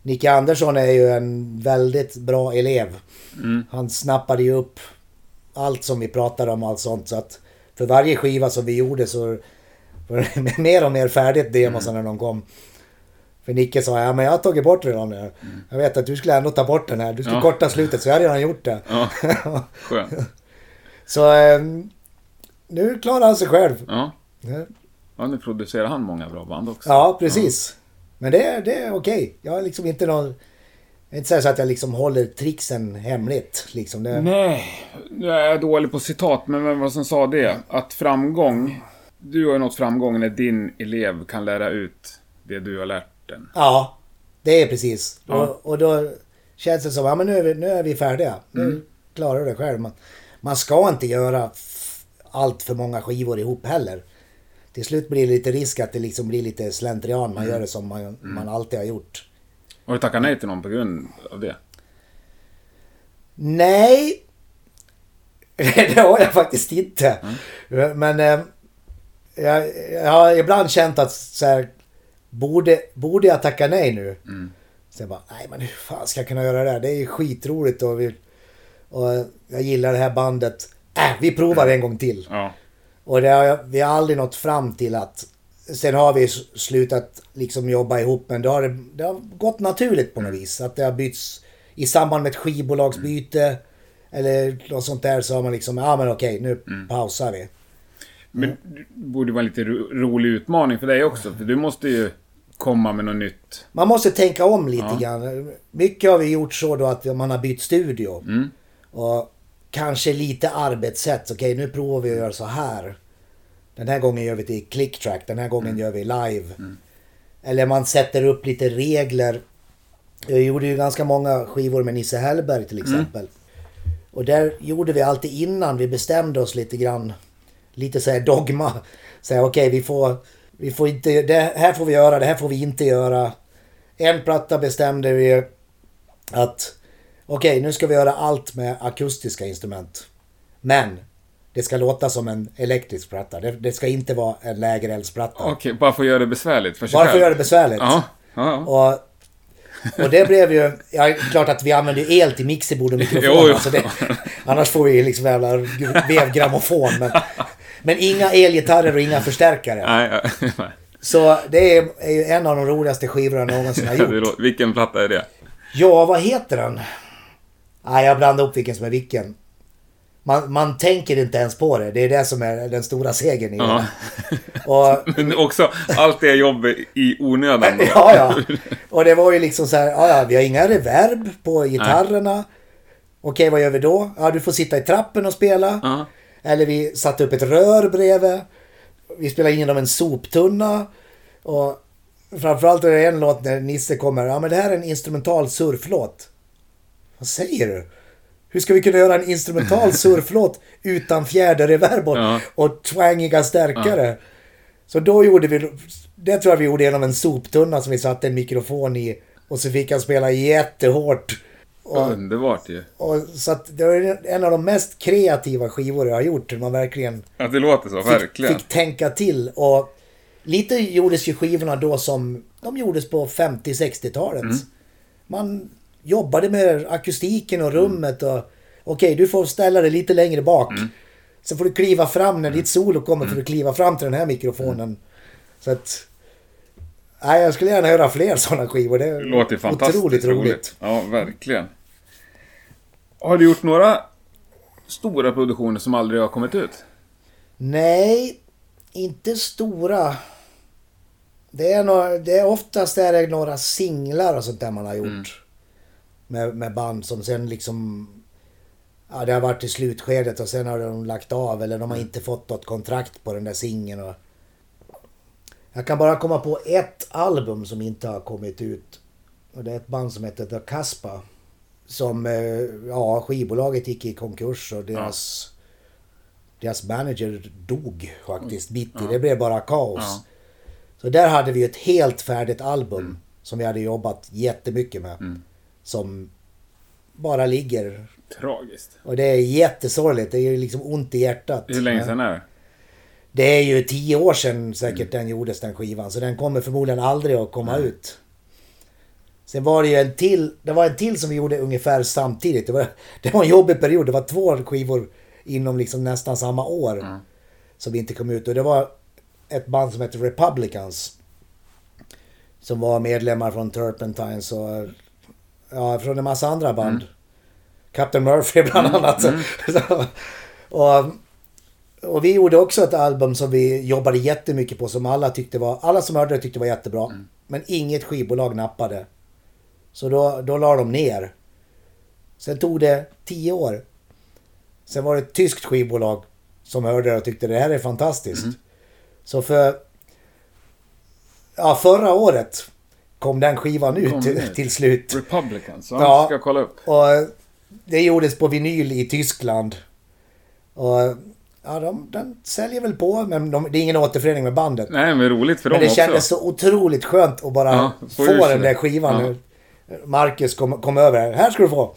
Nicke Andersson är ju en väldigt bra elev. Han snappade ju upp allt som vi pratade om och allt sånt. Så att för varje skiva som vi gjorde så var det mer och mer färdigt demosarna när de kom. För Nicke sa, ja men jag har tagit bort redan nu. Jag vet att du skulle ändå ta bort den här. Du skulle Ja. korta slutet så jag har redan gjort det. Ja, skönt. så ehm, nu klarar han sig själv. Ja. Ja, ja, nu producerar han många bra band också. Ja, precis. Men det, är- det är okej. Jag har liksom inte någon... Jag är inte så att jag liksom håller tricksen hemligt. Liksom det, Nej, nu är jag dålig på citat, men vem var som sa det? Att framgång... Du har ju nått framgång när din elev kan lära ut det du har lärt den. Ja, det är precis. Ja. Och, och då känns det som, ja men nu är vi, nu är vi färdiga. Nu Mm. klarar du det själv. Man, man ska inte göra allt för många skivor ihop heller. Till slut blir det lite risk att det liksom blir lite slentrian. Mm. Man gör det som man, man alltid har gjort. Har du tackat nej till någon på grund av det? Nej. det har jag faktiskt inte. Men eh, jag, jag har ibland känt att så här, borde, borde jag tacka nej nu? Så jag bara, nej men hur fan ska jag kunna göra det här? Det är ju skitroligt och, vi, och jag gillar det här bandet. Äh, vi provar en gång till. Ja. Och det har, vi har aldrig nått fram till att... Sen har vi slutat liksom jobba ihop men det har, det har gått naturligt på något vis. Att det har bytts i samband med ett skivbolagsbyte. Eller något sånt där så har man liksom, ja men okej nu pausar vi. Men det borde vara en lite ro- rolig utmaning för dig också, för du måste ju komma med något nytt. Man måste tänka om lite Ja. grann. Mycket har vi gjort så då att man har bytt studio. Mm. Och kanske lite arbetssätt. Okej, nu provar vi att göra så här. Den här gången gör vi till click track. Den här gången gör vi live. Eller man sätter upp lite regler. Jag gjorde ju ganska många skivor med Nisse Hellberg till exempel. Och där gjorde vi alltid innan vi bestämde oss lite grann. Lite så här dogma. Här, okej vi får... Vi får inte... Det här får vi göra, det här får vi inte göra. En platta bestämde vi att... Okej, nu ska vi göra allt med akustiska instrument. Men det ska låta som en elektrisk platta. Det, det ska inte vara en lägereldsplatta. Okej, bara för att göra det besvärligt för sig Bara för att göra det besvärligt. Ja, ja. Och, och det blev ju... Ja, klart att vi använder el till mixerbord och mikrofon. Jo, jo. Alltså det, annars får vi liksom jävla vevgrammofon. Men, men inga elgitarrer och inga förstärkare. Nej, nej. Så det är, är ju en av de roligaste skivorna jag någonsin har Ja, gjort. Vilken platta är det? Ja, vad heter den? Nej, jag blandar upp vilken som är vilken. Man, man tänker inte ens på det. Det är det som är den stora segern i Ja. det. Och, Men också allt det jobb i onödan. ja, ja. Och det var ju liksom så här, ja, ja, vi har inga reverb på gitarrerna. Okej, vad gör vi då? Ja, du får sitta i trappen och spela. Ja. Eller vi satte upp ett rör bredvid. Vi spelade in genom en soptunna. Och framförallt är det en låt när Nisse kommer. Ja, men det här är en instrumental surflåt. Vad säger du? Hur ska vi kunna göra en instrumental surflåt utan fjäderreverb Ja. och twangiga stärkare? Så då gjorde vi, det tror jag vi gjorde genom en soptunna som vi satte en mikrofon i. Och så fick han spela jättehårt. Och, Underbart ju. och, så att det var en av de mest kreativa skivor jag har gjort. Man verkligen Att det låter så, fick, verkligen. fick tänka till. Och lite gjordes ju skivorna då som de gjordes på 50-60-talet. Mm. Man jobbade med akustiken och rummet och okej, du får ställa dig lite längre bak. Mm. Så får du kliva fram när ditt solo kommer för att kliva fram till den här mikrofonen. Mm. Så att... Nej, jag skulle gärna höra fler sådana skivor. Det Det låter fantastiskt otroligt roligt. Ja, verkligen. Har du gjort några stora produktioner som aldrig har kommit ut? Nej, inte stora. Det är, några, det är oftast är det några singlar och sånt där man har gjort. Med, med band som sen liksom... Ja, det har varit i slutskedet och sen har de lagt av eller de har inte fått något kontrakt på den där singeln. Och... Jag kan bara komma på ett album som inte har kommit ut. Och det är ett band som heter The Caspa. Som, eh, ja, skivbolaget gick i konkurs och deras... Deras manager dog faktiskt mitt i. Det blev bara kaos. Ja. Så där hade vi ett helt färdigt album som vi hade jobbat jättemycket med. Som bara ligger. Tragiskt. Och det är jättesorgligt. Det är liksom ont i hjärtat. Hur länge sedan är det? Det är ju tio år sedan säkert den gjordes den skivan. Så den kommer förmodligen aldrig att komma ut. Sen var det ju en till. Det var en till som vi gjorde ungefär samtidigt. Det var, det var en jobbig period. Det var två skivor inom liksom nästan samma år. Som inte kom ut. Och det var ett band som hette Republicans. Som var medlemmar från Turpentines och ja, från en massa andra band. Captain Murphy bland annat. Så, och, och vi gjorde också ett album som vi jobbade jättemycket på som alla tyckte var, alla som hörde det tyckte var jättebra. Men inget skivbolag nappade. Så då, då la de ner. Sen tog det tio år. Sen var det ett tyskt skivbolag som hörde det och tyckte det här är fantastiskt. Så för... Ja, förra året kom den skivan ut till, till slut. Republicans, ja. Ja. Ska kolla upp. Och det gjordes på vinyl i Tyskland. Och ja, de, den säljer väl på, men de, det är ingen återförening med bandet. Nej, men roligt för men dem det också. kändes så otroligt skönt att bara Ja, få den där det. skivan. Marcus kom, kom över. Här ska du få.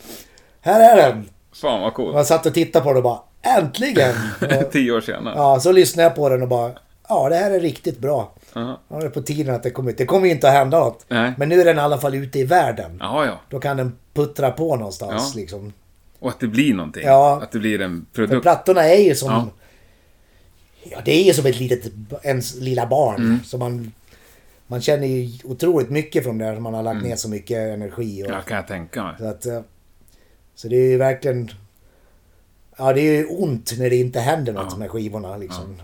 Här är den. Fan vad coolt. Man satt och tittade på den och bara äntligen. Tio år senare. ja, så lyssnade jag på den och bara ja, det här är riktigt bra. Ja. Ja, det är på tiden att det kommer ut. Det kommer ju inte att hända något. Nej. Men nu är den i alla fall ute i världen. Jaha, ja. Då kan den puttra på någonstans Ja. liksom. Och att det blir någonting. Ja. Att det blir en För produkt. plattorna är ju som... Ja. Ja, det är ju som ett litet, ens lilla barn. Mm. Så man, man känner ju otroligt mycket från det här. Man har lagt ner så mycket energi. Och, Mm. Ja, kan jag tänka mig. så, att, eh, så det är ju verkligen... Ja, det är ju ont när det inte händer något Ja. med skivorna liksom.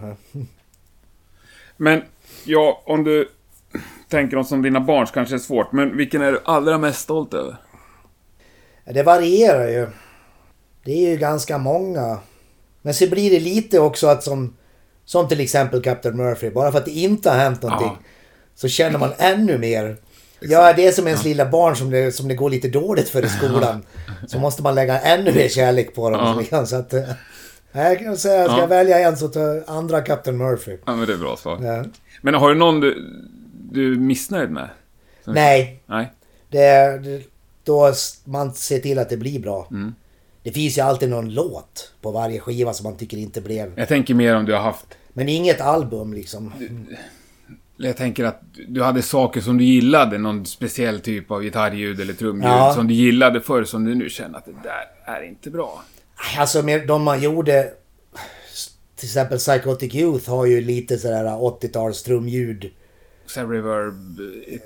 Men, ja, om du tänker dem som dina barn så kanske är svårt. Men vilken är du allra mest stolt över? Ja, Det varierar ju. Det är ju ganska många. Men så blir det lite också att som... Som till exempel Captain Murphy. Bara för att det inte har hänt någonting. Ja. Så känner man ännu mer. Ja, det är som ens lilla barn som det, som det går lite dåligt för i skolan. Så måste man lägga ännu mer kärlek på dem. Ja. Så att, eh, jag kan säga, ska Ja. jag välja en så tar andra Captain Murphy. Ja, men det är bra svar. Ja. Men har du någon du, du är missnöjd med? Nej, Nej? det är det, då man ser till att det blir bra. Mm. Det finns ju alltid någon låt på varje skiva som man tycker inte blev... Jag tänker mer om du har haft... Men inget album liksom. Jag tänker att du hade saker som du gillade, någon speciell typ av gitarrljud eller trumljud Ja. som du gillade förr som du nu känner att det där är inte bra. Alltså med de man gjorde... Till exempel Psychotic Youth har ju lite sådär 80-tals trumljud. Så reverb...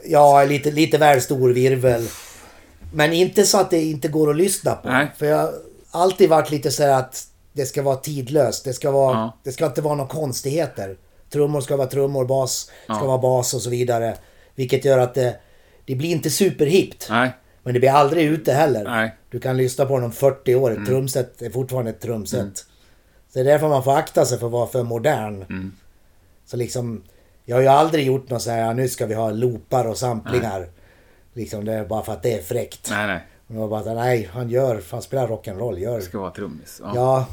Ja, lite, lite väl stor virvel. Men inte så att det inte går att lyssna på. Nej. För jag har alltid varit lite så här att det ska vara tidlöst. Det ska, vara, Ja. det ska inte vara några konstigheter. Trummor ska vara trummor, bas ska Ja. vara bas och så vidare. Vilket gör att det, det blir inte superhippt. Nej, Men det blir aldrig ute heller. Nej. Mm. Du kan lyssna på den om 40 år. Ett trumset är fortfarande ett trumset. Så det är därför man får akta sig för att vara för modern. Mm. Så liksom... Jag har ju aldrig gjort något så här, "Ja, nu ska vi ha loopar och samplingar. Liksom det är bara för att det är fräckt. nej, nej. Och jag bara, nej, han gör, han spelar rock'n'roll, gör. Det ska vara trummis. Ja. Ja.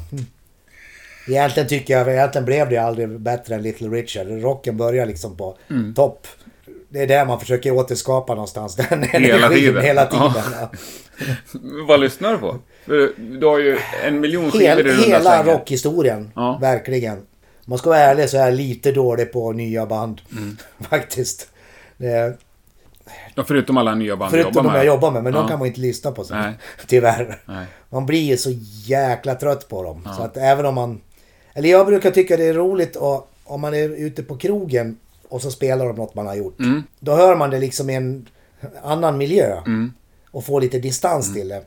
Egentligen tycker jag, egentligen blev det aldrig bättre än Little Richard. Rocken börjar liksom på Mm. topp. Det är där man försöker återskapa någonstans. Den Hela energin tiden. Hela tiden. Ja. Vad lyssnar du på? Du har ju en miljon skivor Hel, i runda hela rockhistorien. Ja. Verkligen. Om man ska vara ärlig så är jag lite dålig på nya band. Mm. Faktiskt. Det Ja, förutom alla nya band förutom jobbar de jag jobbar med, men Ja. de kan man inte lyssna på. Så. Nej. Tyvärr. Nej. Man blir ju så jäkla trött på dem. Så att även om man... Eller jag brukar tycka det är roligt och, om man är ute på krogen och så spelar de något man har gjort. Mm. Då hör man det liksom i en annan miljö. Och får lite distans Mm. till det.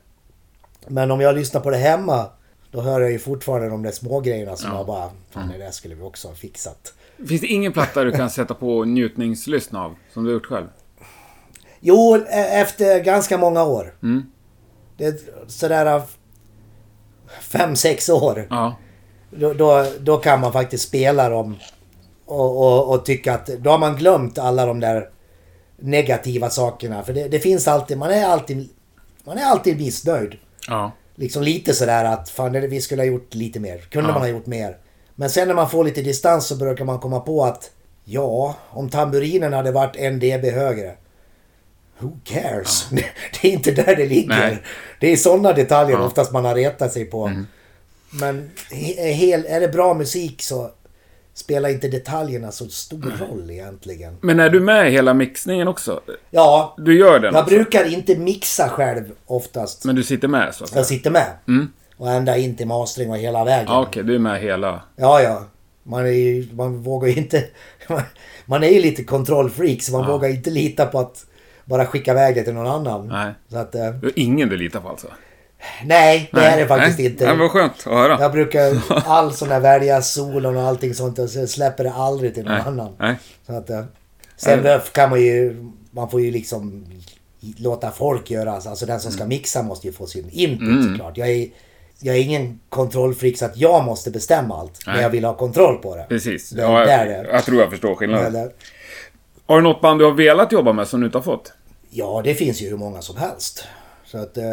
Men om jag lyssnar på det hemma. Då hör jag ju fortfarande de där små grejerna som jag bara... Fan Mm. det där skulle vi också ha fixat. Finns det ingen platta du kan sätta på njutningslyssna av? Som du har gjort själv? Jo, e- efter ganska många år. Mm. Det är sådär... av Fem, sex år. Ja. Då, då, då kan man faktiskt spela dem och, och, och tycka att då har man glömt alla de där negativa sakerna. För det, det finns alltid, man är alltid, man är alltid missnöjd. Ja. Liksom lite sådär att fan vi skulle ha gjort lite mer. Kunde Ja. man ha gjort mer? Men sen när man får lite distans så brukar man komma på att ja, om tamburinen hade varit en dB högre. Who cares? Det är inte där det ligger. Nej. Det är sådana detaljer Ja. Mm. oftast man har retat sig på. Men he- är, hel, är det bra musik så spelar inte detaljerna så stor roll egentligen. Men är du med i hela mixningen också? Ja, Du gör den jag också? brukar inte mixa själv oftast. Men du sitter med så? Jag sitter med. Mm. Och ända in till mastering och hela vägen. Ja, okej. Du är med hela... Ja, ja. Man, är ju, man vågar ju inte... Man är ju lite kontrollfreak så man Ja. vågar inte lita på att bara skicka iväg det till någon annan. Nej. Så att, eh, är ingen du litar på alltså? nej, det är det faktiskt Nej. inte. Nej, vad skönt att höra. Jag brukar all sån där välja solon och allting sånt och så släpper det aldrig till någon Nej. annan. Nej. Så att, eh, sen kan man ju... Man får ju liksom låta folk göra. Alltså den som ska mixa måste ju få sin input Mm. såklart. Jag är, jag är ingen kontrollfreak så att jag måste bestämma allt. Men Nej. jag vill ha kontroll på det. Precis. Det- Ja, jag, det. jag tror jag förstår skillnaden. Har du något band du har velat jobba med som du inte har fått? Ja, det finns ju hur många som helst. Så att... eh,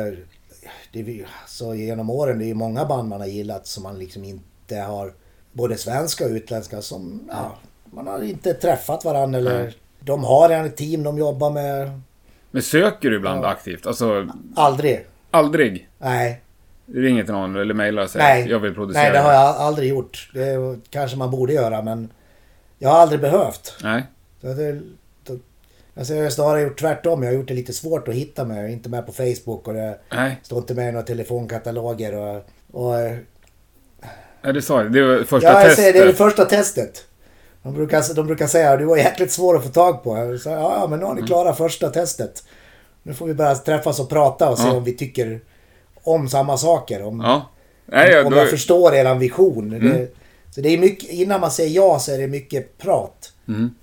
Det, så genom åren, det är ju många band man har gillat som man liksom inte har... Både svenska och utländska som... Ja, man har inte träffat varandra eller... Nej. De har en team de jobbar med. Men söker du ibland aktivt? Alltså, Aldrig. aldrig? Nej. Du ringer till någon eller mejlar och säger Nej. jag vill producera? Nej, det har jag aldrig gjort. Det kanske man borde göra men... Jag har aldrig behövt. Nej. Så det, då, alltså jag har snarare gjort tvärtom. Jag har gjort det lite svårt att hitta mig. Jag är inte med på Facebook och det Nej. står inte med i några telefonkataloger. Och, och, Ja, du sa det. Det var första ja, jag testet. säger det är det första testet. De brukar, de brukar säga att du var jäkligt svår att få tag på. Sa, ja, men nu har Mm. ni klarat första testet. Nu får vi bara träffas och prata och se Ja. om vi tycker om samma saker. Om, Ja. Nej, ja, om då... jag förstår eran vision. Mm. Det, så det är mycket, innan man säger ja så är det mycket prat. Mm.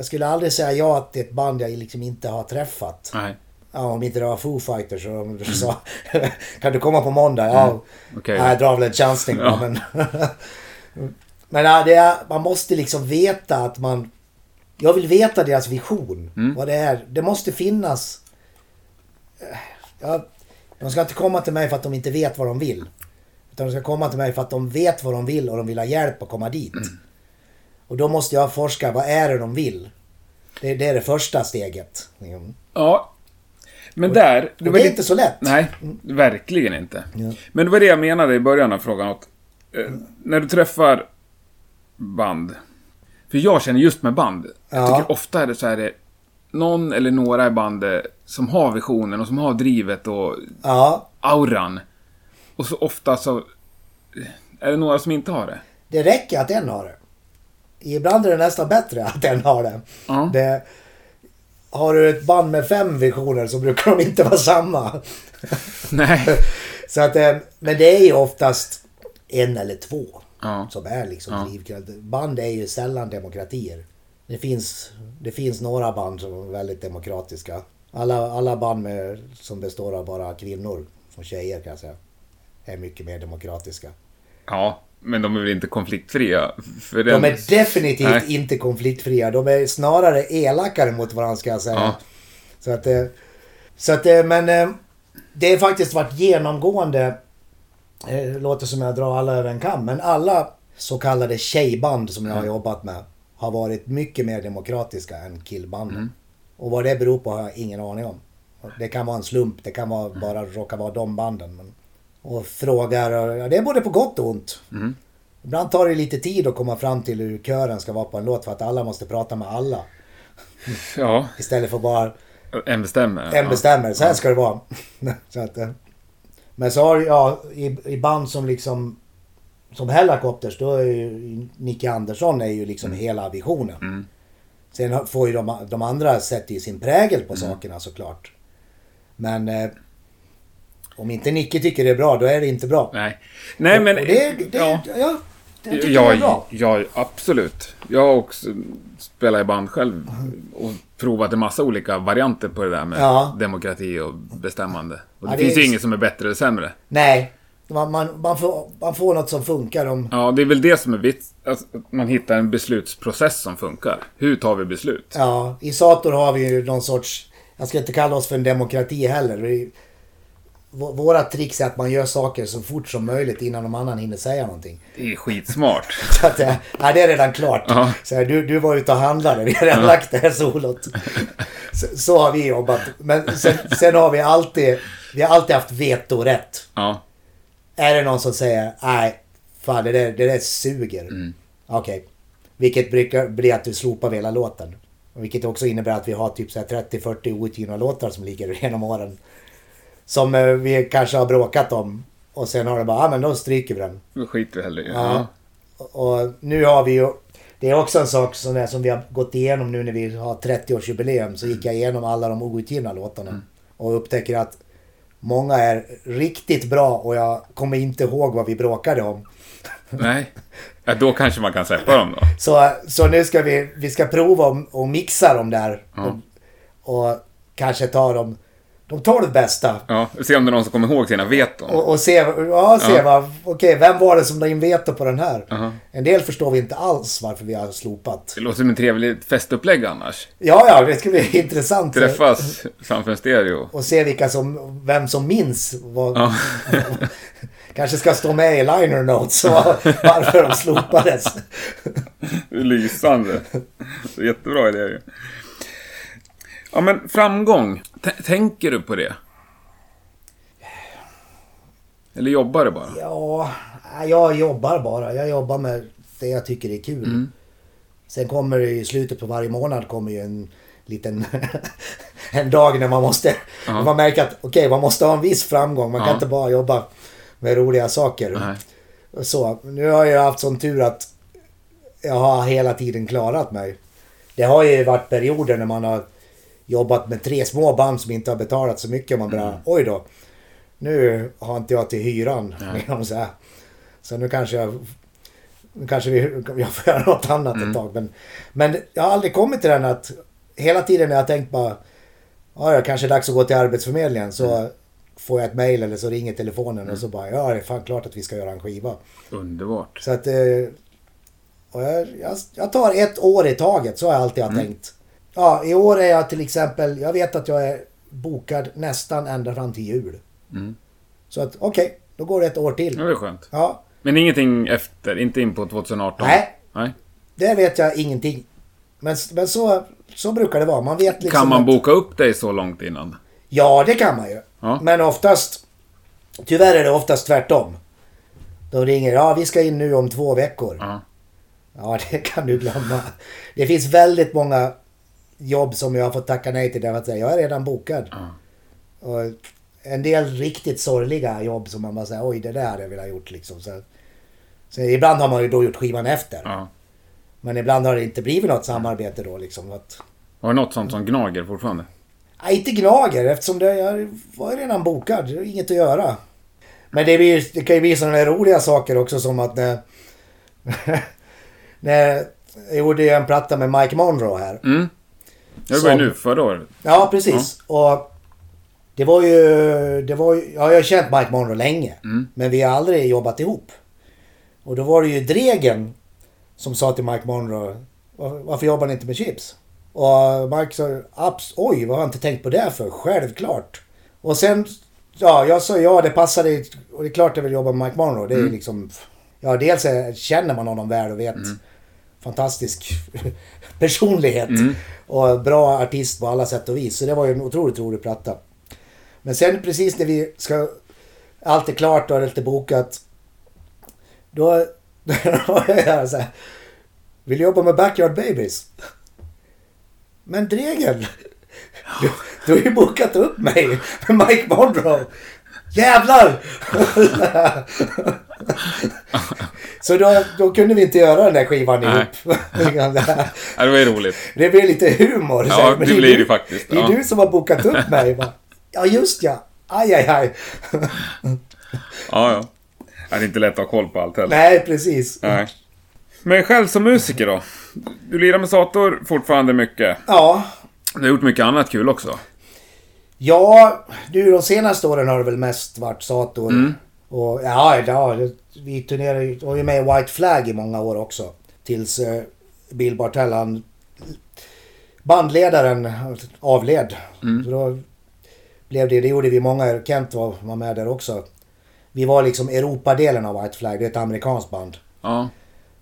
Jag skulle aldrig säga ja till ett band jag liksom inte har träffat. Nej. Ja, om inte det var Foo Fighters så du sa Kan du komma på måndag? Ja, Mm. Okej. nej, jag drar väl en chansning Ja. men... men ja, är, man måste liksom veta att man... Jag vill veta deras vision. Mm. Vad det är. Det måste finnas... Ja, de ska inte komma till mig för att de inte vet vad de vill. Utan de ska komma till mig för att de vet vad de vill och de vill ha hjälp att komma dit. Mm. Och då måste jag forska, vad är det de vill? Det, det är det första steget. Mm. Ja. Men där... Och var det är inte så lätt. Nej, verkligen inte. Ja. Men det var det jag menade i början av frågan. Att, eh, när du träffar band. För jag känner just med band. Jag Ja. tycker ofta är det så här det någon eller några i bandet som har visionen och som har drivet och Ja, auran. Och så ofta så eh, är det några som inte har det. det räcker att en har det. Ibland är det nästan bättre att en har det. Ja. det har du ett band med fem visioner så brukar de inte vara samma. Nej. Så att, eh, men det är ju oftast en eller två Ja. som är liksom Ja. drivkraft. Band är ju sällan demokratier. Det finns, det finns några band som är väldigt demokratiska. Alla, alla band med, som består av bara kvinnor, som tjejer kan jag säga, är mycket mer demokratiska. Ja, men de är väl inte konfliktfria? För De den... är definitivt Nej. inte konfliktfria. De är snarare elakare mot varandra ska jag säga. Ja. Så att, eh, så att, eh, men eh, det har faktiskt varit genomgående. eh, Låter som jag drar alla över en kam. Men alla så kallade tjejband som jag har jobbat med har varit mycket mer demokratiska än killbanden. Mm. Och vad det beror på har jag ingen aning om. Det kan vara en slump, det kan vara, Mm. bara råka vara de banden. Men, och frågar, och- det är både på gott och ont. Mm. Ibland tar det lite tid att komma fram till hur kören ska vara på en låt för att alla måste prata med alla. Ja, Istället för bara en bestämmer. en bestämmer, så här ska det vara. så att, eh, men så har jag i, i band som liksom som Hellacopters, då är ju Nicke Andersson är ju liksom hela visionen. Mm. Sen får ju de, de andra sätter ju sin prägel Mm. på sakerna såklart. Men eh, om inte Nicke tycker det är bra, då är det inte bra. Nej. Nej, men... och det, det, ja. ja. det tycker jag är Ja, bra. ja, absolut. Jag har också spelat i band själv och provat en massa olika varianter på det där med Ja. demokrati och bestämmande. Och det Ja, det finns är- ju inget som är bättre eller sämre. Nej, man, man, man, får, man får något som funkar. Om, Ja, det är väl det som är vits. Alltså, man hittar en beslutsprocess som funkar. Hur tar vi beslut? Ja, i Sator har vi ju någon sorts... Jag ska inte kalla oss för en demokrati heller. Vi, våra tricks är att man gör saker så fort som möjligt innan någon annan hinner säga någonting. Det är skitsmart. Så att, eh, ja, det är redan klart. Ja. Så här, du, du var ute och handlade, vi har redan lagt det här solot. Så, så har vi jobbat. Men sen, sen har vi alltid... Vi har alltid haft vetorätt. Ja. Är det någon som säger nej, fan det där, det där suger. Mm. Okej. Vilket brukar bli att du slopar hela låten. Vilket också innebär att vi har typ så här 30-40 outgivna låtar som ligger genom åren. Som eh, vi kanske har bråkat om. Och sen har det bara, ja ah, men då stryker vi den. Då skiter vi hellre. Ja. Och nu har vi ju... Det är också en sak som, är, som vi har gått igenom nu när vi har 30-årsjubileum. Så gick jag igenom alla de outgivna låtarna. Och upptäcker att många är riktigt bra och jag kommer inte ihåg vad vi bråkade om. Nej. Ja, då kanske man kan släppa dem då. Så, så nu ska vi, vi ska prova och, och mixa dem där. Ja. Och, och kanske ta de, de 12 bästa. Ja, se om det är någon som kommer ihåg sina veton. Och, och se, ja, se Ja. vad, okej, vem var det som la in veto på den här? Aha. En del förstår vi inte alls varför vi har slopat. Det låter som en trevlig festupplägg annars. Ja, ja, det ska bli intressant. Träffas framför en stereo. Och se vilka som, vem som minns vad, Ja. Kanske ska stå med i liner notes varför de slopades. Lysande. Jättebra idé ju. Ja, men framgång. T- tänker du på det? Eller jobbar du bara? Ja, jag jobbar bara. Jag jobbar med det jag tycker är kul. Mm. Sen kommer det i slutet på varje månad kommer ju en liten en dag när man måste Ja. man märker att okej, man måste ha en viss framgång. Man kan Ja. inte bara jobba med roliga saker. Nej. Så, nu har jag haft sån tur att jag har hela tiden klarat mig. Det har ju varit perioder när man har jobbat med tre små band som inte har betalat så mycket. Man bara, Mm. oj då. Nu har inte jag till hyran. Kan man säga. Så nu kanske jag... Nu kanske vi, jag får göra något annat Mm. ett tag. Men, men jag har aldrig kommit till den att... Hela tiden när jag tänkt bara... Ja, det kanske är dags att gå till Arbetsförmedlingen. Så Mm. får jag ett mail eller så ringer telefonen och så bara... Ja, det är fan klart att vi ska göra en skiva. Underbart. Så att... eh, Och jag, jag, jag tar ett år i taget, så har jag alltid har Mm. tänkt. Ja, i år är jag till exempel... Jag vet att jag är bokad nästan ända fram till jul. Mm. Så att okej, då går det ett år till. Ja, det är skönt. Ja, Men ingenting efter? Inte in på 2018? Nej. Nej. där vet jag ingenting. Men, men så, så brukar det vara. Man vet liksom... Kan man att- boka upp dig så långt innan? Ja, det kan man ju. Ja. Men oftast... Tyvärr är det oftast tvärtom. De ringer, ja vi ska in nu om två veckor. Ja. Ja, det kan du glömma. Det finns väldigt många jobb som jag har fått tacka nej till därför att säga, jag är redan bokad. Ja. Och en del riktigt sorgliga jobb som man bara säger, oj det där hade jag velat gjort liksom. Så, så ibland har man ju då gjort skivan efter. ja. Men ibland har det inte blivit något samarbete då liksom. Att, Har du något sånt som gnager fortfarande? nej, inte Gnager eftersom det, jag var redan bokad. Det är inget att göra. Men det, blir, det kan ju bli sådana roliga saker också som att när... när jag gjorde en platta med Mike Monroe här. Mm. Jag var ju nu förra året. Ja, precis. Och det var ju... Det var ju ja, jag har känt Mike Monroe länge. Mm. Men vi har aldrig jobbat ihop. Och då var det ju Dregen som sa till Mike Monroe "Var- Varför jobbar ni inte med Chips? Och Mike sa Abs oj, vad har jag inte tänkt på det för? Självklart. Och sen... Ja, jag sa ja, det passade. Och det är klart jag vill jobba med Mike Monroe. Det är Mm. liksom... Ja, dels känner man honom väl och vet. Fantastisk personlighet. Mm. Och bra artist på alla sätt och vis. Så det var ju en otroligt rolig platta. Men sen precis när vi ska... Allt är klart och det är bokat. Då... Då var jag så här. Vill jobba med Backyard Babies? Men Dregen! Du, du har ju bokat upp mig med Mike Monroe. Jävlar! Så då, då kunde vi inte göra den där skivan Nej. ihop. Ja, det var ju roligt. Det blir lite humor. Ja, här, det är blir det faktiskt, Det är ja. du som har bokat upp mig. Va? Ja, just ja. Aj, aj, aj. Ja, ja. Det är inte lätt att ha koll på allt heller. Nej, precis. Nej. Men själv som musiker då? Du lirar med Sator fortfarande mycket. Ja. Du har gjort mycket annat kul också. Ja, du de senaste åren har det väl mest varit Sator. Mm. Och ja, ja, vi turnerade ju, var ju med i White Flag i många år också. Tills eh, Bill Bartell, han, bandledaren, avled. Mm. Så då blev det, det gjorde vi många, Kent var, var med där också. Vi var liksom Europadelen av White Flag, det är ett amerikanskt band. Ja.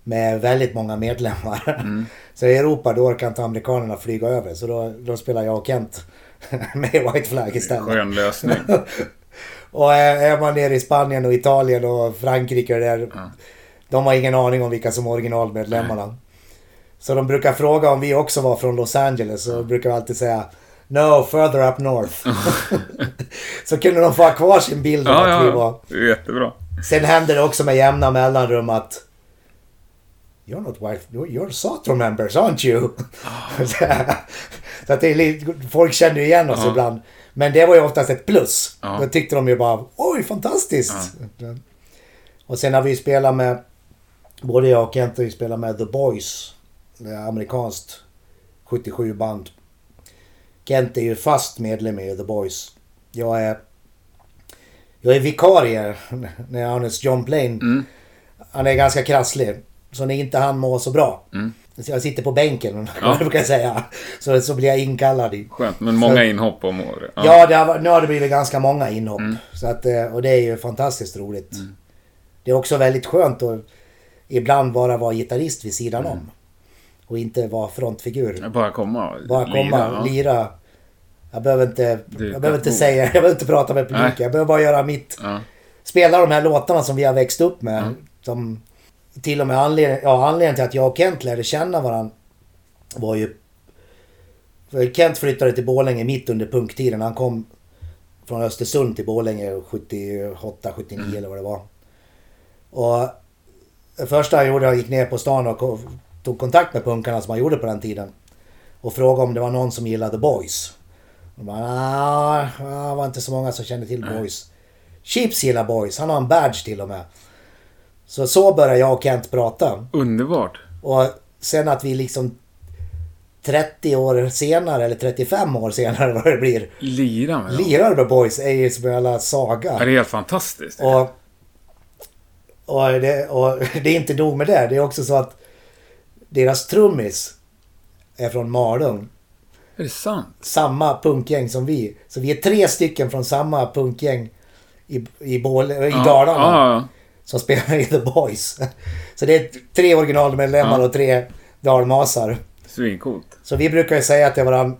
Med väldigt många medlemmar. Mm. Så i Europa då orkar inte amerikanerna flyga över. Så då, då spelar jag och Kent med White Flag istället. Skön lösning. Och är är man nere i Spanien och Italien och Frankrike och där. Ja. De har ingen aning om vilka som är originalmedlemmarna. Så de brukar fråga om vi också var från Los Angeles. Så brukar alltid säga No, further up north. så kunde de få ha kvar sin bild av Ja, att vi var. ja. Jättebra. Sen händer det också med jämna mellanrum att You're not wife, you're, Sator members, aren't you? så att det är lite, folk känner ju igen oss Ja. ibland. Men det var ju oftast ett plus. Ja. Då tyckte de ju bara, oj fantastiskt! Och sen har vi spelat med, både jag och Kent har ju spelat med The Boys. Det är amerikanskt 77 band. Kent är ju fast medlem i The Boys. Jag är jag är vikarie när Arnes John Plain. Mm. Han är ganska krasslig. Så när inte han mår så bra. Mm. Så jag sitter på bänken, Ja. brukar jag säga. Så, så blir jag inkallad. Skönt, men många inhopp om året. Ja, det har, nu har det blivit ganska många inhopp. Mm. Så att, eh, och det är ju fantastiskt roligt. Det är också väldigt skönt att ibland bara vara gitarrist vid sidan Mm. om. Och inte vara frontfigur. Bara komma och Bara komma, ja. lira. Jag behöver inte, Du jag behöver inte säga, jag behöver inte prata med publiken. Jag behöver bara göra mitt. Ja. Spela de här låtarna som vi har växt upp med. Mm. Som, till och med anledningen, ja, anledningen till att jag och Kent lärde känna varandra var ju... För Kent flyttade till Borlänge mitt under punktiden. Han kom från Östersund till Borlänge 78, 79 Mm. eller vad det var. Och det första han gjorde, han gick ner på stan och tog kontakt med punkarna som han gjorde på den tiden. Och frågade om det var någon som gillade Boys. Och bara, "Nja, det var inte så många som kände till Boys. Chips gillar Boys, han har en badge till och med. Så så började jag och Kent prata. Underbart. Och sen att vi liksom 30 år senare, eller 35 år senare vad det blir, Lira med lirar med Boys är ju som en jävla saga. Ja, det är helt fantastiskt. Och, och, det, och det är inte nog med det. Det är också så att deras trummis är från Malung. Är det sant? Samma punkgäng som vi. Så vi är tre stycken från samma punkgäng i, i, Bål, i Ja, Dalarna. Ja, ja. Som spelar i The Boys. Så det är tre originalmedlemmar Ja. och tre dalmasar. Svincoolt. Så vi brukar ju säga till varandra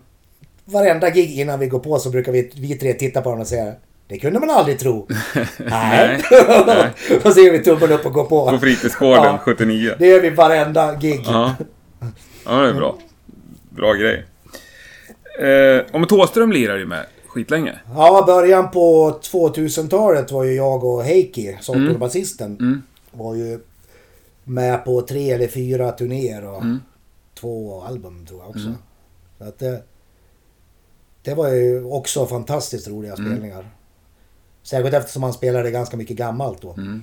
varenda gig innan vi går på så brukar vi, vi tre titta på honom och säga det kunde man aldrig tro. Nej. Nej. och så gör vi tummen upp och går på. På fritidsgården Ja. 79. Det gör vi varenda gig. Ja. ja, det är bra. Bra grej. Eh, med Thåström lirar ju med skitlänge. Ja, början på 2000-talet var ju jag och Heikki, sångaren och basisten, Mm. var ju med på tre eller fyra turnéer och Mm. två album tror jag också. Så att det, det var ju också fantastiskt roliga Mm. spelningar. Särskilt eftersom han spelade ganska mycket gammalt då. Mm.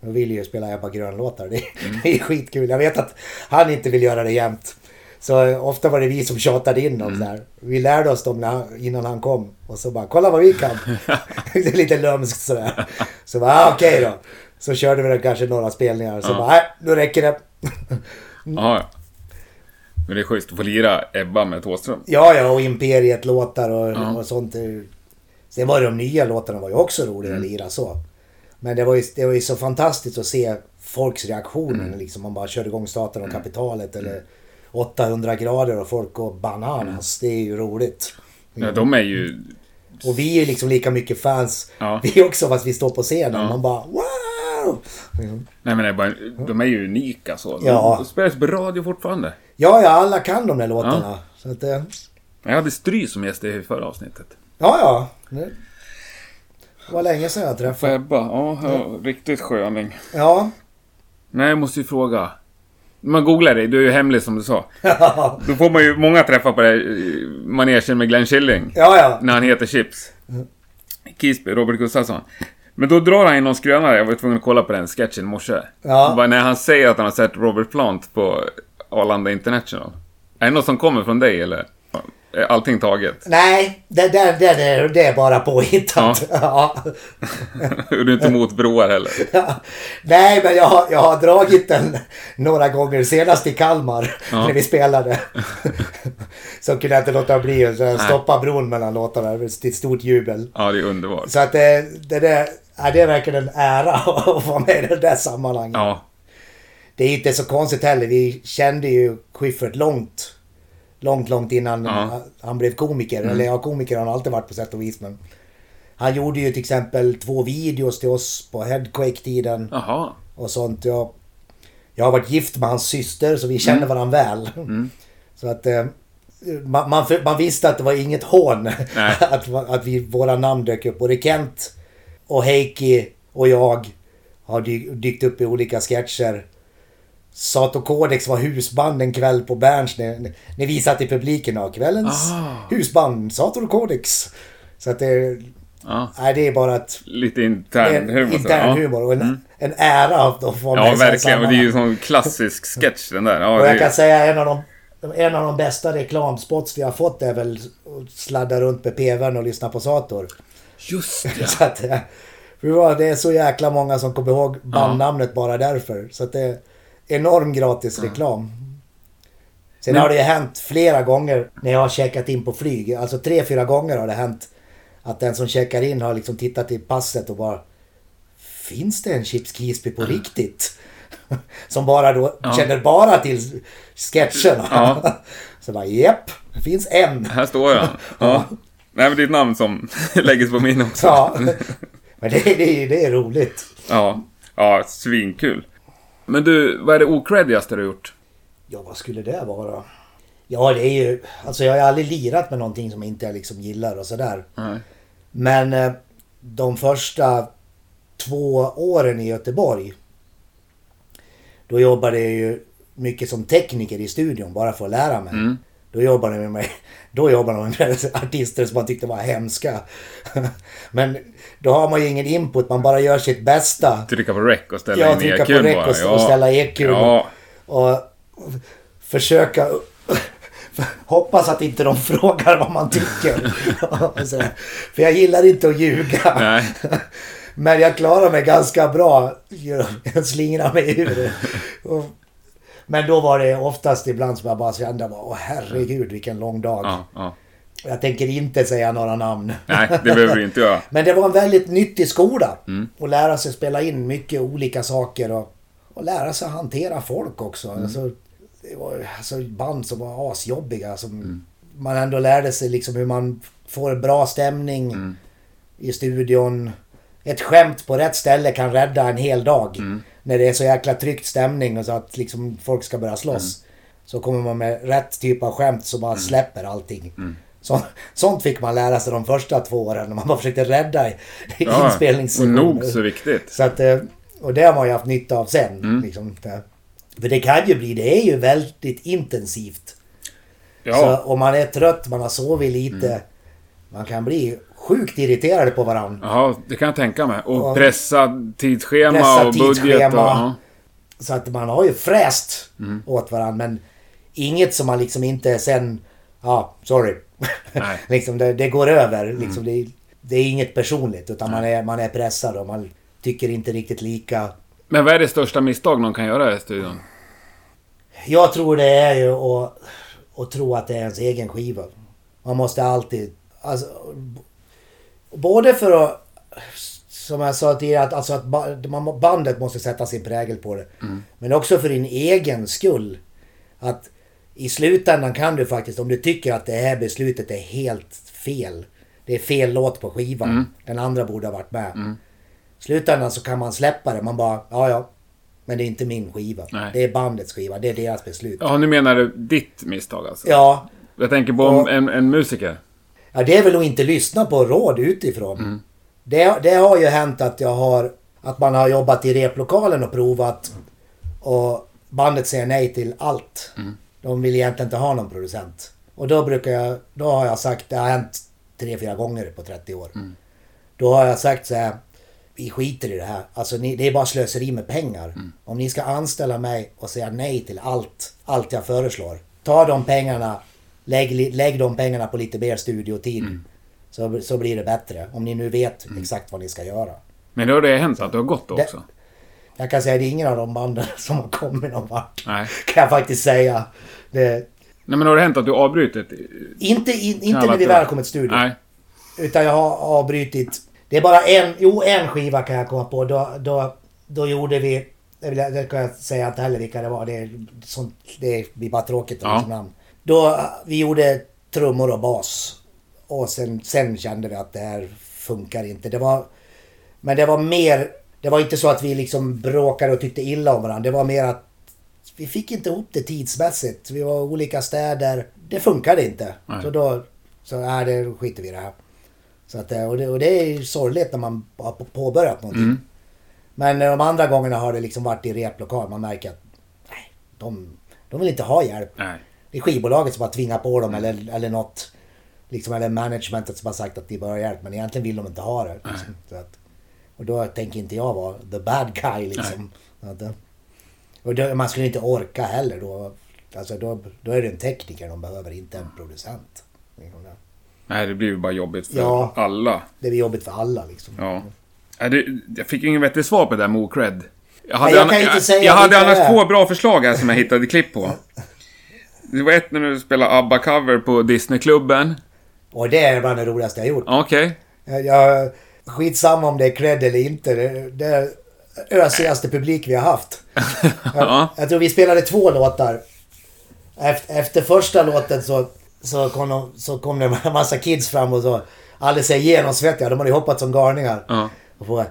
Jag vill ju spela Ebba Grön-låtar. Det, det är skitkul. Jag vet att han inte vill göra det jämt. Så ofta var det vi som tjatade in dem där. Vi lärde oss dem han- innan han kom. Och så bara, kolla vad vi kan. det är lite lömskt sådär. Så bara, ah, okej då. Så körde vi kanske några spelningar. Så Ja. bara, nej, nu räcker det. Ja, ja. Men det är schysst att få lira Ebba med Thåström. Ja, ja, och Imperiet-låtar och, Ja. och sånt. Sen var det de nya låtarna var ju också roliga att lira så. Men det var, ju, det var ju så fantastiskt att se folks reaktioner. Liksom man bara körde igång Staten och Kapitalet eller 800 grader och folk går bananas. Det är ju roligt. Ja, de är ju... Och vi är ju liksom lika mycket fans. Ja. Vi också fast vi står på scenen. Ja. Man bara wow! Mm. Nej men det är bara, de är ju unika så. De, Ja. de spelas på radio fortfarande. Ja, ja, alla kan de där låtarna. Så att, eh, Jag hade Stry som gäst i förra avsnittet. ja, ja. Det var länge sedan jag träffade. Ebba, ja, ja riktigt sköning. Ja. Nej, jag måste ju fråga. Man googlar dig, du är ju hemlig som du sa. Då får man ju många träffar på det här manegen med Glenn Killing. Ja, ja. När han heter Chips. Kisby, Robert Gustafsson. Men då drar han in någon skrönare, jag var tvungen att kolla på den sketchen i morse. Ja. När han säger att han har sett Robert Plant på Arlanda International. Är det något som kommer från dig eller? Är allting taget? Nej, det, det, det, det, det är bara påhittat. Ja. du är inte emot broar heller? Ja. Nej, men jag, har- jag har dragit den några gånger. Senast i Kalmar Ja. när vi spelade. Så kunde jag inte låta bli att stoppa bron mellan låtarna. Det var ett stort jubel. Ja, det är underbart. Så att det, det, där, ja, det är verkligen en ära att vara med i det där sammanhanget. Ja, Det är inte så konstigt heller. Vi kände ju Schyffert långt. Långt, långt innan Ja. Mm. han- blev komiker. Eller ja, komiker har han alltid varit på sätt och vis. Men han gjorde ju till exempel två videos till oss på Headquake-tiden. Och sånt. Jag, jag har varit gift med hans syster så vi känner varandra väl. Mm. Så att eh, man, man, man visste att det var inget hån att, att vi, våra namn dök upp. Både Kent och Heikki och jag har dy, dykt upp i olika sketcher. Sato Codex var husband en kväll på Berns när, när vi satt i publiken. Och kvällens Ah. husband, Sato Codex. Så att det, Ja, nej, det är bara att lite det intern humor. intern ja. humor och en, en ära att att få Ja, verkligen. Och det är ju en sån klassisk sketch den där. Ja, Och det jag kan är, säga en av de en av de bästa reklamspots vi har fått är väl att sladda runt med PVn och lyssna på Sator. just ja. Så att, eh, det det är så jäkla många som kommer ihåg bandnamnet bara därför. Så att det enorm gratis reklam. Sen Men- har det ju hänt flera gånger när jag har checkat in på flyg. Alltså tre, fyra gånger har det hänt att den som checkar in har liksom tittat i passet och bara Finns det en Chips Kisby på riktigt? Som bara då Ja. känner bara till sketcherna. Ja. Så bara japp, det finns en. Här står han. Ja. Nej, men det är ett namn som läggs på min också. Ja. Men det, det, det är roligt. Ja, ja svinkul. Men du, vad är det okreddigaste du har gjort? Ja, vad skulle det vara? Ja, det är ju... Alltså jag har aldrig lirat med någonting som jag inte liksom gillar och sådär. Nej. Men eh, de första två åren i Göteborg. Då jobbade jag ju mycket som tekniker i studion bara för att lära mig. Mm. Då jobbade jag med mig. Då jobbade man med artister som man tyckte var hemska. Men då har man ju ingen input, man bara gör sitt bästa. Trycka på rec och ställa Ja, in trycka på EQn rec bara. och, och ställa EQ. Ja, Och försöka hoppas att inte de frågar vad man tycker. Och. För jag gillar inte att ljuga. nej. Men jag klarar mig ganska bra. Jag slingrar mig ur det. Men då var det oftast ibland som jag bara kände, åh herregud vilken lång dag. Ja, ja. Jag tänker inte säga några namn. Nej, det behöver du inte göra. Men det var en väldigt nyttig skola. Mm. Att lära sig spela in mycket olika saker och, och lära sig hantera folk också. Mm. Alltså, det var alltså, band som var asjobbiga. Som Mm. man ändå lärde sig liksom hur man får bra stämning Mm. i studion. Ett skämt på rätt ställe kan rädda en hel dag. Mm. När det är så jäkla tryckt stämning och så att liksom folk ska börja slåss. Mm. Så kommer man med rätt typ av skämt så bara släpper allting. Så, sånt fick man lära sig de första två åren när man bara försökte rädda Ja, inspelningssessioner. nog så viktigt. Så att, eh, och det har man ju haft nytta av sen. Mm. Liksom. För det kan ju bli, det är ju väldigt intensivt. Ja, Så om man är trött, man har sovit lite. Man kan bli sjukt irriterade på varandra. ja det kan jag tänka mig. Och Och- pressa tidsschema Pressa och budget och... tidsschema. Ja. Så att man har ju fräst Mm. åt varandra. Men inget som man liksom inte sen... Ja, sorry. Liksom det, det går över. Liksom det, det är inget personligt. Utan man är, man är pressad och man tycker inte riktigt lika. Men vad är det största misstag någon kan göra i studion? Jag tror det är ju att, att tro att det är ens egen skiva. Man måste alltid... Alltså, både för att... Som jag sa tidigare, att, alltså att bandet måste sätta sin prägel på det. Men också för din egen skull. Att i slutändan kan du faktiskt, om du tycker att det här beslutet är helt fel. Det är fel låt på skivan. Den andra borde ha varit med. I slutändan så kan man släppa det. Man bara, ja ja. Men det är inte min skiva. Nej. Det är bandets skiva. Det är deras beslut. Ja, nu menar du ditt misstag alltså? Ja, Jag tänker på Och- en, en musiker. Ja, det är väl att inte lyssna på råd utifrån. Det, det har ju hänt att jag har... Att man har jobbat i replokalen och provat. Och bandet säger nej till allt. De vill egentligen inte ha någon producent. Och då brukar jag... Då har jag sagt... Det har hänt tre, fyra gånger på 30 år. Då har jag sagt så här. Vi skiter i det här. Alltså ni, det är bara slöseri med pengar. Om ni ska anställa mig och säga nej till allt. Allt jag föreslår. Ta de pengarna. Lägg, lägg de pengarna på lite mer studiotid. Så, så blir det bättre. Om ni nu vet exakt vad ni ska göra. Men då har det hänt att du har gått då Det- också? Jag kan säga att det är ingen av de banden som har kommit någon vart. Nej. Kan jag faktiskt säga. Det, Nej, men har det hänt att du avbrutit? inte in, inte när vi väl kommit till studion. Nej. Utan jag har avbrutit. Det är bara en, jo en skiva kan jag komma på. Då, då, då gjorde vi, det, det kan jag säga inte heller vilka det var. Det, är sånt, det blir bara tråkigt att Ja. namn. Då, vi gjorde trummor och bas. Och sen, sen kände vi att det här funkar inte. Det var, men det var mer, det var inte så att vi liksom bråkade och tyckte illa om varandra. Det var mer att vi fick inte ihop det tidsmässigt. Vi var olika städer. Det funkade inte. Nej. Så då, så nej, det skiter vi i det här. Så att, och, det, och det är ju sorgligt när man har på- påbörjat någonting. Mm. Men eh, de andra gångerna har det liksom varit i replokal. Man märker att nej, de, de vill inte ha hjälp. Nej. Är skivbolaget som har tvingat på dem eller, eller något. Liksom, eller managementet som har sagt att de ha hjälp. Men egentligen vill de inte ha det. Liksom. Att, och då tänker inte jag vara the bad guy liksom. Att, eh, och då, man skulle inte orka heller då. Alltså då, då är det en tekniker de behöver, inte en producent. Liksom. Nej, det blir ju bara jobbigt för Ja. alla. Det är jobbigt för alla liksom. Ja. Nej, jag fick ingen vettig svar på det där med Ocred. Jag hade, jag anna- kan inte jag, jag hade annars två bra förslag här som jag hittade klipp på. Det var ett när du spelade ABBA-cover på Disneyklubben. Och det är bland det roligaste jag gjort. Okej. Jag, jag, skitsamma om det är cred eller inte. Det, det är ösigaste publik vi har haft. Ja. Jag, jag tror vi spelade två låtar. Efter, efter första låten så, så, kom de, så kom det en massa kids fram och så alldeles genomsvettiga. De hade ju hoppat som galningar. Ja. Och frågade,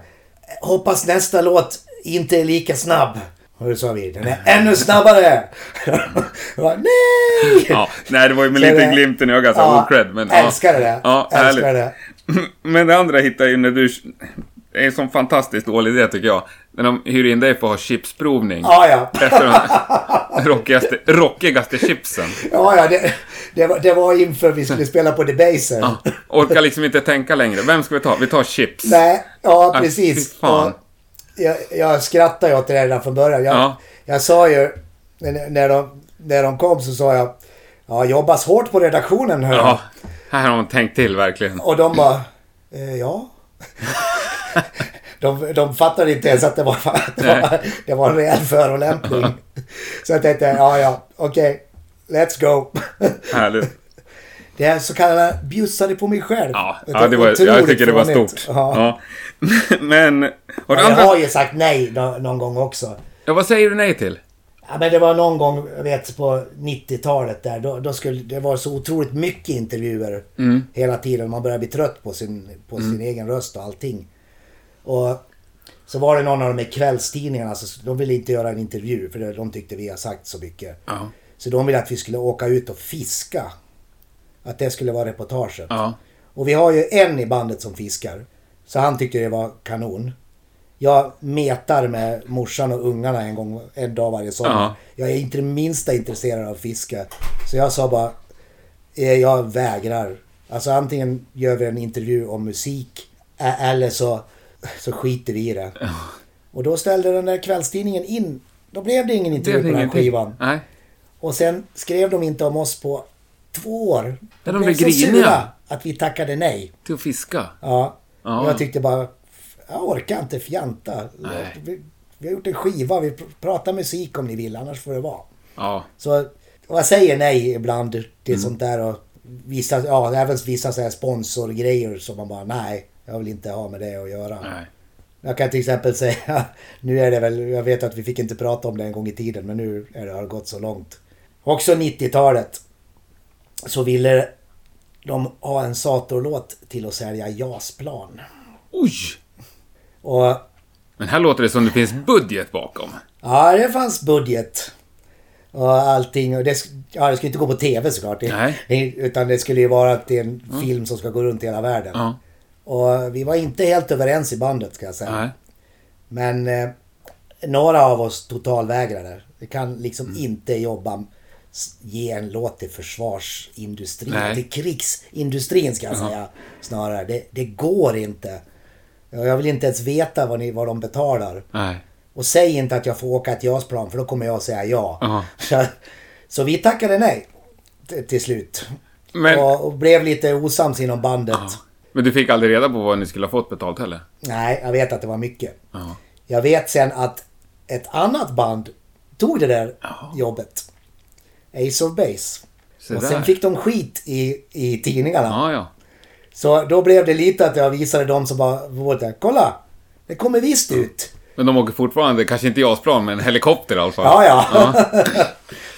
Hoppas nästa låt inte är lika snabb. Och då sa vi, den är ännu snabbare! Bara, Nej! ja. Nej, det var ju med lite glimten i ögat, så Ja, Ocred. Men, älskade det. Ja, älskade det. Men det andra hittade jag ju när du... Det är en sån fantastiskt dålig idé tycker jag. När de hyr in dig för att ha chipsprovning. Ja, ja. Efter de rockigaste, rockigaste chipsen. Ja, ja, det, det, var, det var inför vi skulle spela på Debaser. Ja. Orkar liksom inte tänka längre. Vem ska vi ta? Vi tar chips. Nej, ja Ah, precis. Och Jag, jag skrattade ju åt det redan från början. Jag, Ja. jag sa ju, när, de, när de kom så sa jag, ja, jobbas hårt på redaktionen hör. Ja, här har de tänkt till verkligen. Och de bara, eh, ja. De, de fattade inte ens att det var, det var, det var en rejäl förolämpning. Så jag tänkte, ja ja, okej, let's go. Härligt. Det är så kallade bjussade på mig själv. Ja, ja det var, jag tycker det var stort. Ja. Ja. Men... Och det Ja, jag andra, har ju sagt nej nå- någon gång också. ja, vad säger du nej till? Ja, men det var någon gång, jag vet på 90-talet där, då, då skulle, det var så otroligt mycket intervjuer Mm. hela tiden. Man började bli trött på sin, på sin egen röst och allting. Och så var det någon av de här kvällstidningarna, så de ville inte göra en intervju för de tyckte vi har sagt så mycket. Ja. Så de ville att vi skulle åka ut och fiska. Att det skulle vara reportaget. Ja. Och vi har ju en i bandet som fiskar. Så han tyckte det var kanon. Jag metar med morsan och ungarna en gång, en dag varje sommar. Ja. Jag är inte det minsta intresserad av fiska. Så jag sa bara, eh, jag vägrar. Alltså antingen gör vi en intervju om musik eller så, så skiter vi i det. Och då ställde den där kvällstidningen in. Då blev det ingen intervju på den här skivan. Nej. Och sen skrev de inte om oss på två år. Ja, de blev griniga. att vi tackade nej. Till att fiska. Ja. Ja. Jag tyckte bara, jag orkar inte fjanta. Vi, vi har gjort en skiva, vi pr- pratar musik om ni vill, annars får det vara. Ja. Så och jag säger nej ibland till Mm. sånt där och vissa, ja, även vissa så här sponsorgrejer som man bara, nej, jag vill inte ha med det att göra. Nej. Jag kan till exempel säga, nu är det väl, jag vet att vi fick inte prata om det en gång i tiden, men nu är det, har det gått så långt. Också 90-talet så ville de ha en Sator-låt till att sälja JAS-plan. Oj! Och Men här låter det som det finns budget bakom. ja, det fanns budget. Och allting. Och det, ja, det skulle inte gå på TV såklart. Nej. det- Utan det skulle ju vara att det är en film som ska gå runt i hela världen. Ja. Och vi var inte helt överens i bandet ska jag säga. Nej. Men eh, några av oss totalvägrade. Vi kan liksom Mm. inte jobba, ge en låt till försvarsindustrin. Nej. Till krigsindustrin ska jag säga snarare. Det, det går inte. Jag vill inte ens veta vad, ni, vad de betalar. Nej. Och säg inte att jag får åka ett JAS-plan för då kommer jag säga ja. Ja. Så, så vi tackade nej till slut. Men, Och, och blev lite osams inom bandet. men du fick aldrig reda på vad ni skulle ha fått betalt heller? Nej, jag vet att det var mycket. Ja. Jag vet sen att ett annat band tog det där jobbet. Ace of Base. Se och där. sen fick de skit i, i tidningarna. Ja, ja. Så då blev det lite att jag visade dem som bara, kolla! Det kommer visst ut. Men de åker fortfarande, kanske inte JAS-plan, men helikopter i alla fall. Ja, ja.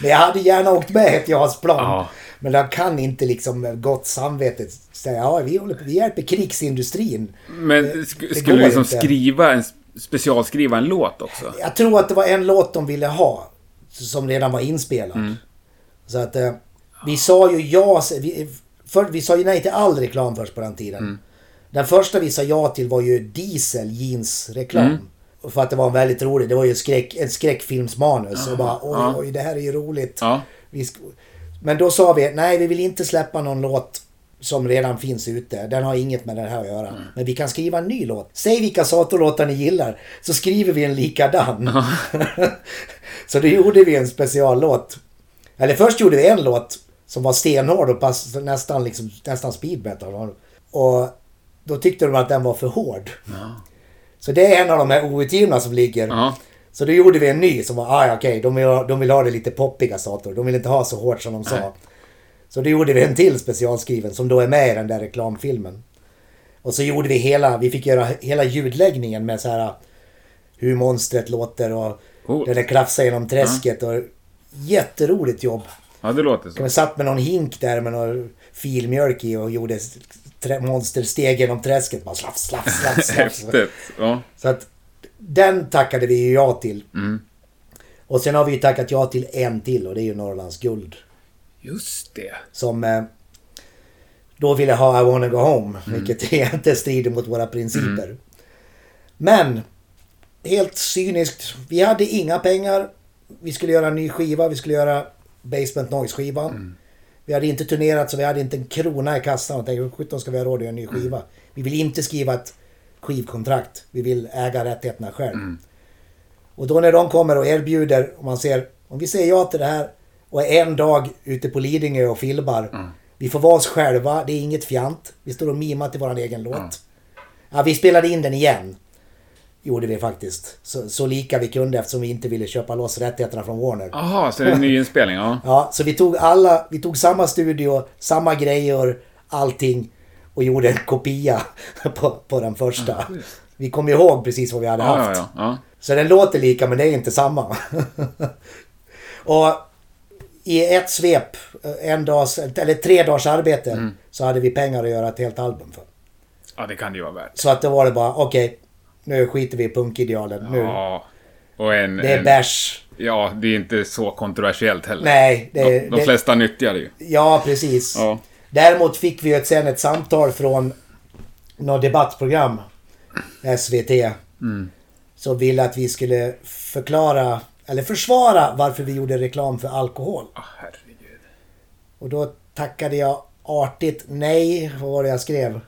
Men jag hade gärna åkt med ett JAS-plan. Ja. Men jag kan inte liksom med gott samvete säga, ja vi, håller vi hjälper krigsindustrin. Men Det- det skulle du liksom inte. skriva en, specialskriva en låt också? Jag tror att det var en låt de ville ha. Som redan var inspelad. Mm. Så att eh, vi sa ju ja. Vi, för, vi sa ju nej till all reklam först på den tiden. Mm. Den första vi sa ja till var ju Diesel jeans reklam. Mm. För att det var väldigt roligt. Det var ju skräck, en skräckfilmsmanus. Och bara oj, ja. oj, det här är ju roligt. Ja. Men då sa vi, nej vi vill inte släppa någon låt som redan finns ute. Den har inget med det här att göra. Mm. Men vi kan skriva en ny låt. Säg vilka Sator-låtar ni gillar. Så skriver vi en likadan. så då gjorde vi en speciallåt. Eller först gjorde vi en låt som var stenhård och pass, nästan, liksom, nästan speed metal. Och då tyckte de att den var för hård. Så det är en av de här outgivna som ligger. Ja. Så då gjorde vi en ny som var, ah, ja, okej, de, vill, ha- de vill ha det lite poppiga Sator. De vill inte ha så hårt som de sa. Nej. Så då gjorde vi en till specialskriven som då är med i den där reklamfilmen. Och så gjorde vi hela, vi fick göra hela ljudläggningen med så här hur monstret låter och Coolt. där det krafsar genom träsket. Och jätteroligt jobb. Ja, det låter så. Vi satt med någon hink där med någon filmjölk i och gjorde monstersteg genom träsket. Bara slafs, slafs, slafs, slafs. Häftigt. Ja. Så att den tackade vi ju ja till. Mm. Och sen har vi ju tackat ja till en till och det är ju Norrlands guld. Just det. Som eh, då ville ha I wanna go home. Mm. Vilket inte strider mot våra principer. Men helt cyniskt. Vi hade inga pengar. Vi skulle göra en ny skiva. Vi skulle göra Basement Noise-skivan. Mm. Vi hade inte turnerat så vi hade inte en krona i kassan och tänkte hur sjutton ska vi ha råd att göra en ny Mm. skiva. Vi vill inte skriva ett skivkontrakt. Vi vill äga rättigheterna själv. Mm. Och då när de kommer och erbjuder, och man ser, om vi säger ja till det här och är en dag ute på Lidingö och filmar. Mm. Vi får vara oss själva, det är inget fjant. Vi står och mimar till våran egen låt. Ja, vi spelade in den igen. Gjorde vi faktiskt. Så, så lika vi kunde eftersom vi inte ville köpa loss rättigheterna från Warner. Jaha, så det är en ny inspelning? Ja. Ja, så vi tog alla, vi tog samma studio, samma grejer, allting och gjorde en kopia på, på den första. Vi kom ihåg precis vad vi hade Ja, haft. ja, ja. ja. Så den låter lika men det är inte samma. Och i ett svep, eh, en dags, eller tre dagars arbete, Mm. så hade vi pengar att göra ett helt album för. Ja, det kan det ju vara värt. Så att det var det bara, okej, nu skiter vi i punkidealen. Nu. Ja. Och en... Det är en, bärs. Ja, det är inte så kontroversiellt heller. Nej, det, De, de det, flesta nyttjar det ju. Ja, precis. Ja. Däremot fick vi ju ett, sen ett samtal från något debattprogram, SVT, Mm. som ville att vi skulle förklara, eller försvara varför vi gjorde reklam för alkohol. Ah, herregud. Och då tackade jag artigt nej. Vad var det jag skrev?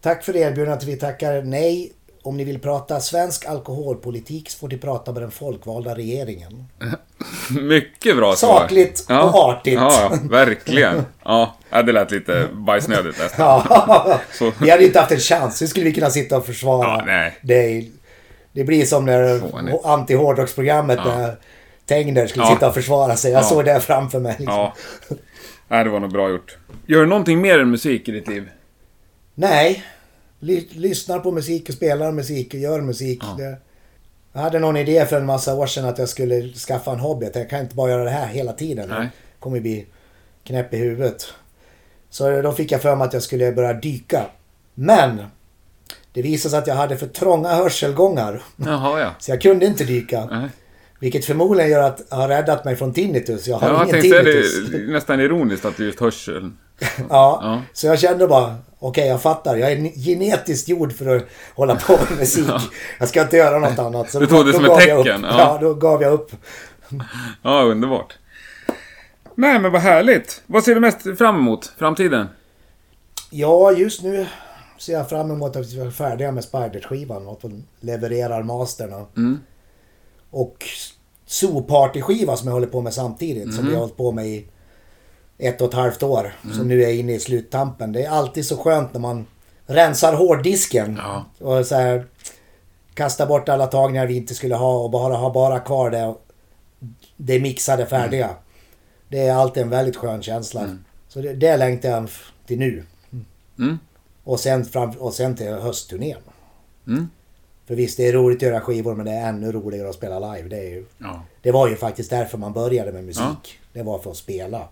Tack för erbjudandet. Vi tackar nej. Om ni vill prata svensk alkoholpolitik så får ni prata med den folkvalda regeringen. Mycket bra svar. Sakligt och artigt. Ja, ja, verkligen. Ja, ja, det lät lite bajsnödigt nästan. Ja, Så- vi hade inte haft en chans. Hur skulle vi kunna sitta och försvara Ja, nej. det? Blir som när anti-hårdrocksprogrammet där Tengner skulle Ja. sitta och försvara sig. Jag Ja. såg det framför mig. Liksom. Ja. Nej, det var nog bra gjort. Gör du någonting mer än musik i ditt liv? Nej. Ly- lyssnar på musik och spelar musik och gör musik. Det, jag hade någon idé för en massa år sedan att jag skulle skaffa en hobby. Jag kan inte bara göra det här hela tiden. Nej. Jag kommer bli knäpp i huvudet. Så då fick jag för mig att jag skulle börja dyka. Men! Det visade sig att jag hade för trånga hörselgångar. Jaha, ja. Så jag kunde inte dyka. Nej. Vilket förmodligen gör att jag har räddat mig från tinnitus. Jag har Ja, jag ingen tänkte säga tinnitus. det är nästan ironiskt att det är just hörseln. Ja, Ja. så jag kände bara, okej jag fattar. Jag är genetiskt gjord för att hålla på med musik. Jag ska inte göra något annat. Så Du då- tog det då som ett tecken, ja. Ja. då gav jag upp. Ja, underbart. Nej, men vad härligt. Vad ser du mest fram emot? Framtiden? Ja, just nu ser jag fram emot att vi är färdiga med Spiders-skivan och att de levererar masterna. Mm. Och Zoo-party-skiva som jag håller på med samtidigt. Som Mhm. vi har hållit på med i ett och ett halvt år. Mm. Som nu är inne i sluttampen. Det är alltid så skönt när man rensar hårddisken. Ja. Och så här, kastar bort alla tagningar vi inte skulle ha och bara ha bara kvar det, det mixade färdiga. Mm. Det är alltid en väldigt skön känsla. Så det, det längtar jag till nu. Mm. Och sen, fram, och sen till höstturnén. Mm. För visst, det är roligt att göra skivor men det är ännu roligare att spela live. Det, är ju, Ja. det var ju faktiskt därför man började med musik. Ja. Det var för att spela.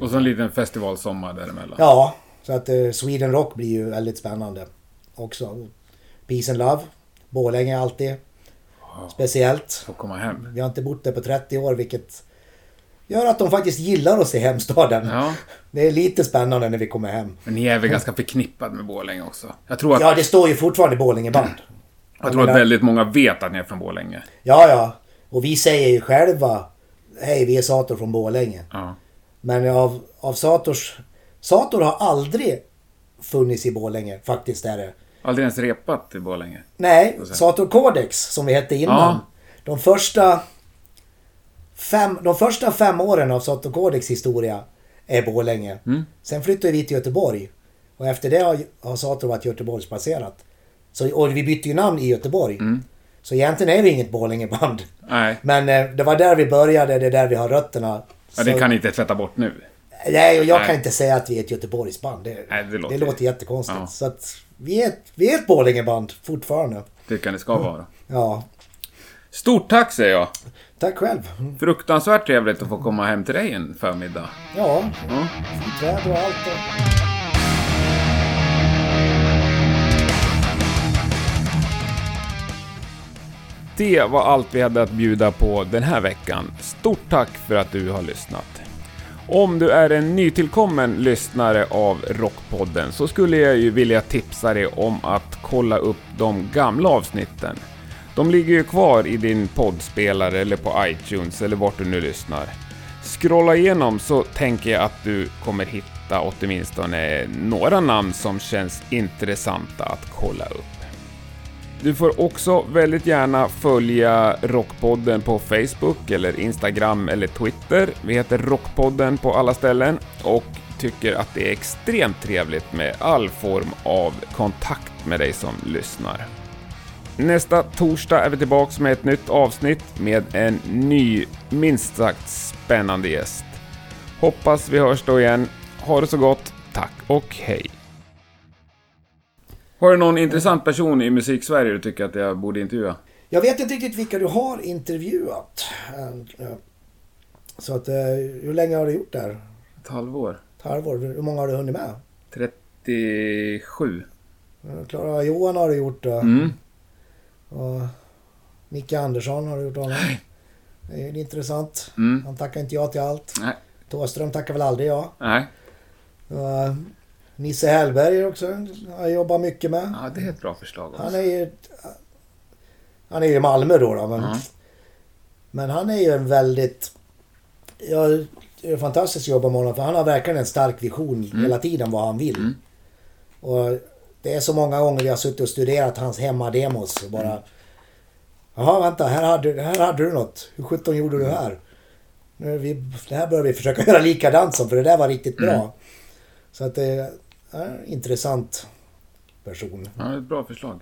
Och så en liten festivalsommar däremellan. Ja, så att eh, Sweden Rock blir ju väldigt spännande också. Peace and Love. Borlänge alltid. Speciellt. Få komma hem. Vi har inte bott där på 30 år vilket gör att de faktiskt gillar oss i hemstaden. Ja. Det är lite spännande när vi kommer hem. Men ni är väl ganska förknippad med Borlänge också? Jag tror att, Ja, det står ju fortfarande Borlänge band. jag tror att väldigt många vet att ni är från Borlänge. Ja, ja. Och vi säger ju själva Hej, vi är Sator från Borlänge. Ja. Men av, av Sators... Sator har aldrig funnits i Borlänge, faktiskt är det. Aldrig ens repat i Borlänge. Nej, Sator Codex som vi hette innan. Ja. De första... Fem, de första fem åren av Sator Codex historia är Borlänge. Mm. Sen flyttade vi till Göteborg. Och efter det har, har Sator varit Göteborgsbaserat. Så, och vi bytte ju namn i Göteborg. Mm. Så egentligen är vi inget Borlängeband. Nej, Men eh, det var där vi började, det är där vi har rötterna. Ja, det kan ni inte tvätta bort nu. Nej, och jag Nej. kan inte säga att vi är ett Göteborgsband. Det, Nej, det låter- det låter jättekonstigt. Ja. Så att vi är, vi är ett Borlängeband fortfarande. Det kan det ska vara. Ja, Stort tack säger jag. tack själv. Mm. Fruktansvärt trevligt att få komma hem till dig en förmiddag. Ja, Ja. träd och allt. Och... Det var allt vi hade att bjuda på den här veckan. Stort tack för att du har lyssnat. Om du är en nytillkommen lyssnare av Rockpodden så skulle jag ju vilja tipsa dig om att kolla upp de gamla avsnitten. De ligger ju kvar i din poddspelare eller på iTunes eller vart du nu lyssnar. Scrolla igenom så tänker jag att du kommer hitta åtminstone några namn som känns intressanta att kolla upp. Du får också väldigt gärna följa Rockpodden på Facebook eller Instagram eller Twitter. Vi heter Rockpodden på alla ställen och tycker att det är extremt trevligt med all form av kontakt med dig som lyssnar. Nästa torsdag är vi tillbaka med ett nytt avsnitt med en ny, minst sagt spännande gäst. Hoppas vi hörs då igen. Ha det så gott. Tack och hej. Har du någon intressant person i musik-Sverige du tycker att jag borde intervjua? Jag vet inte riktigt vilka du har intervjuat. Så att, eh, hur länge har du gjort det här? Ett halvår. Ett halvår? Hur många har du hunnit med? 37. Eh, Klara Johan har du gjort. Mm. Och Micke Andersson har du gjort honom. Det är intressant. Mm. Han tackar inte ja till allt. Nej. Thåström tackar väl aldrig ja. Nej. Och, Nisse Hellberg också. Jag jobbat mycket med. Ja, det är ett bra förslag också. Han är ju... Han är ju i Malmö då. då men, Ja. men han är ju en väldigt... Ja, det är fantastiskt att jobba med honom för han har verkligen en stark vision hela tiden vad han vill. Mm. Och det är så många gånger vi har suttit och studerat hans hemmademos och bara... Jaha, vänta, här hade, här hade du något. Hur sjutton gjorde du här? Nu vi, det här bör vi försöka göra likadant som, för det där var riktigt bra. Så att det Eh, intressant person. Ja, det är ett bra förslag.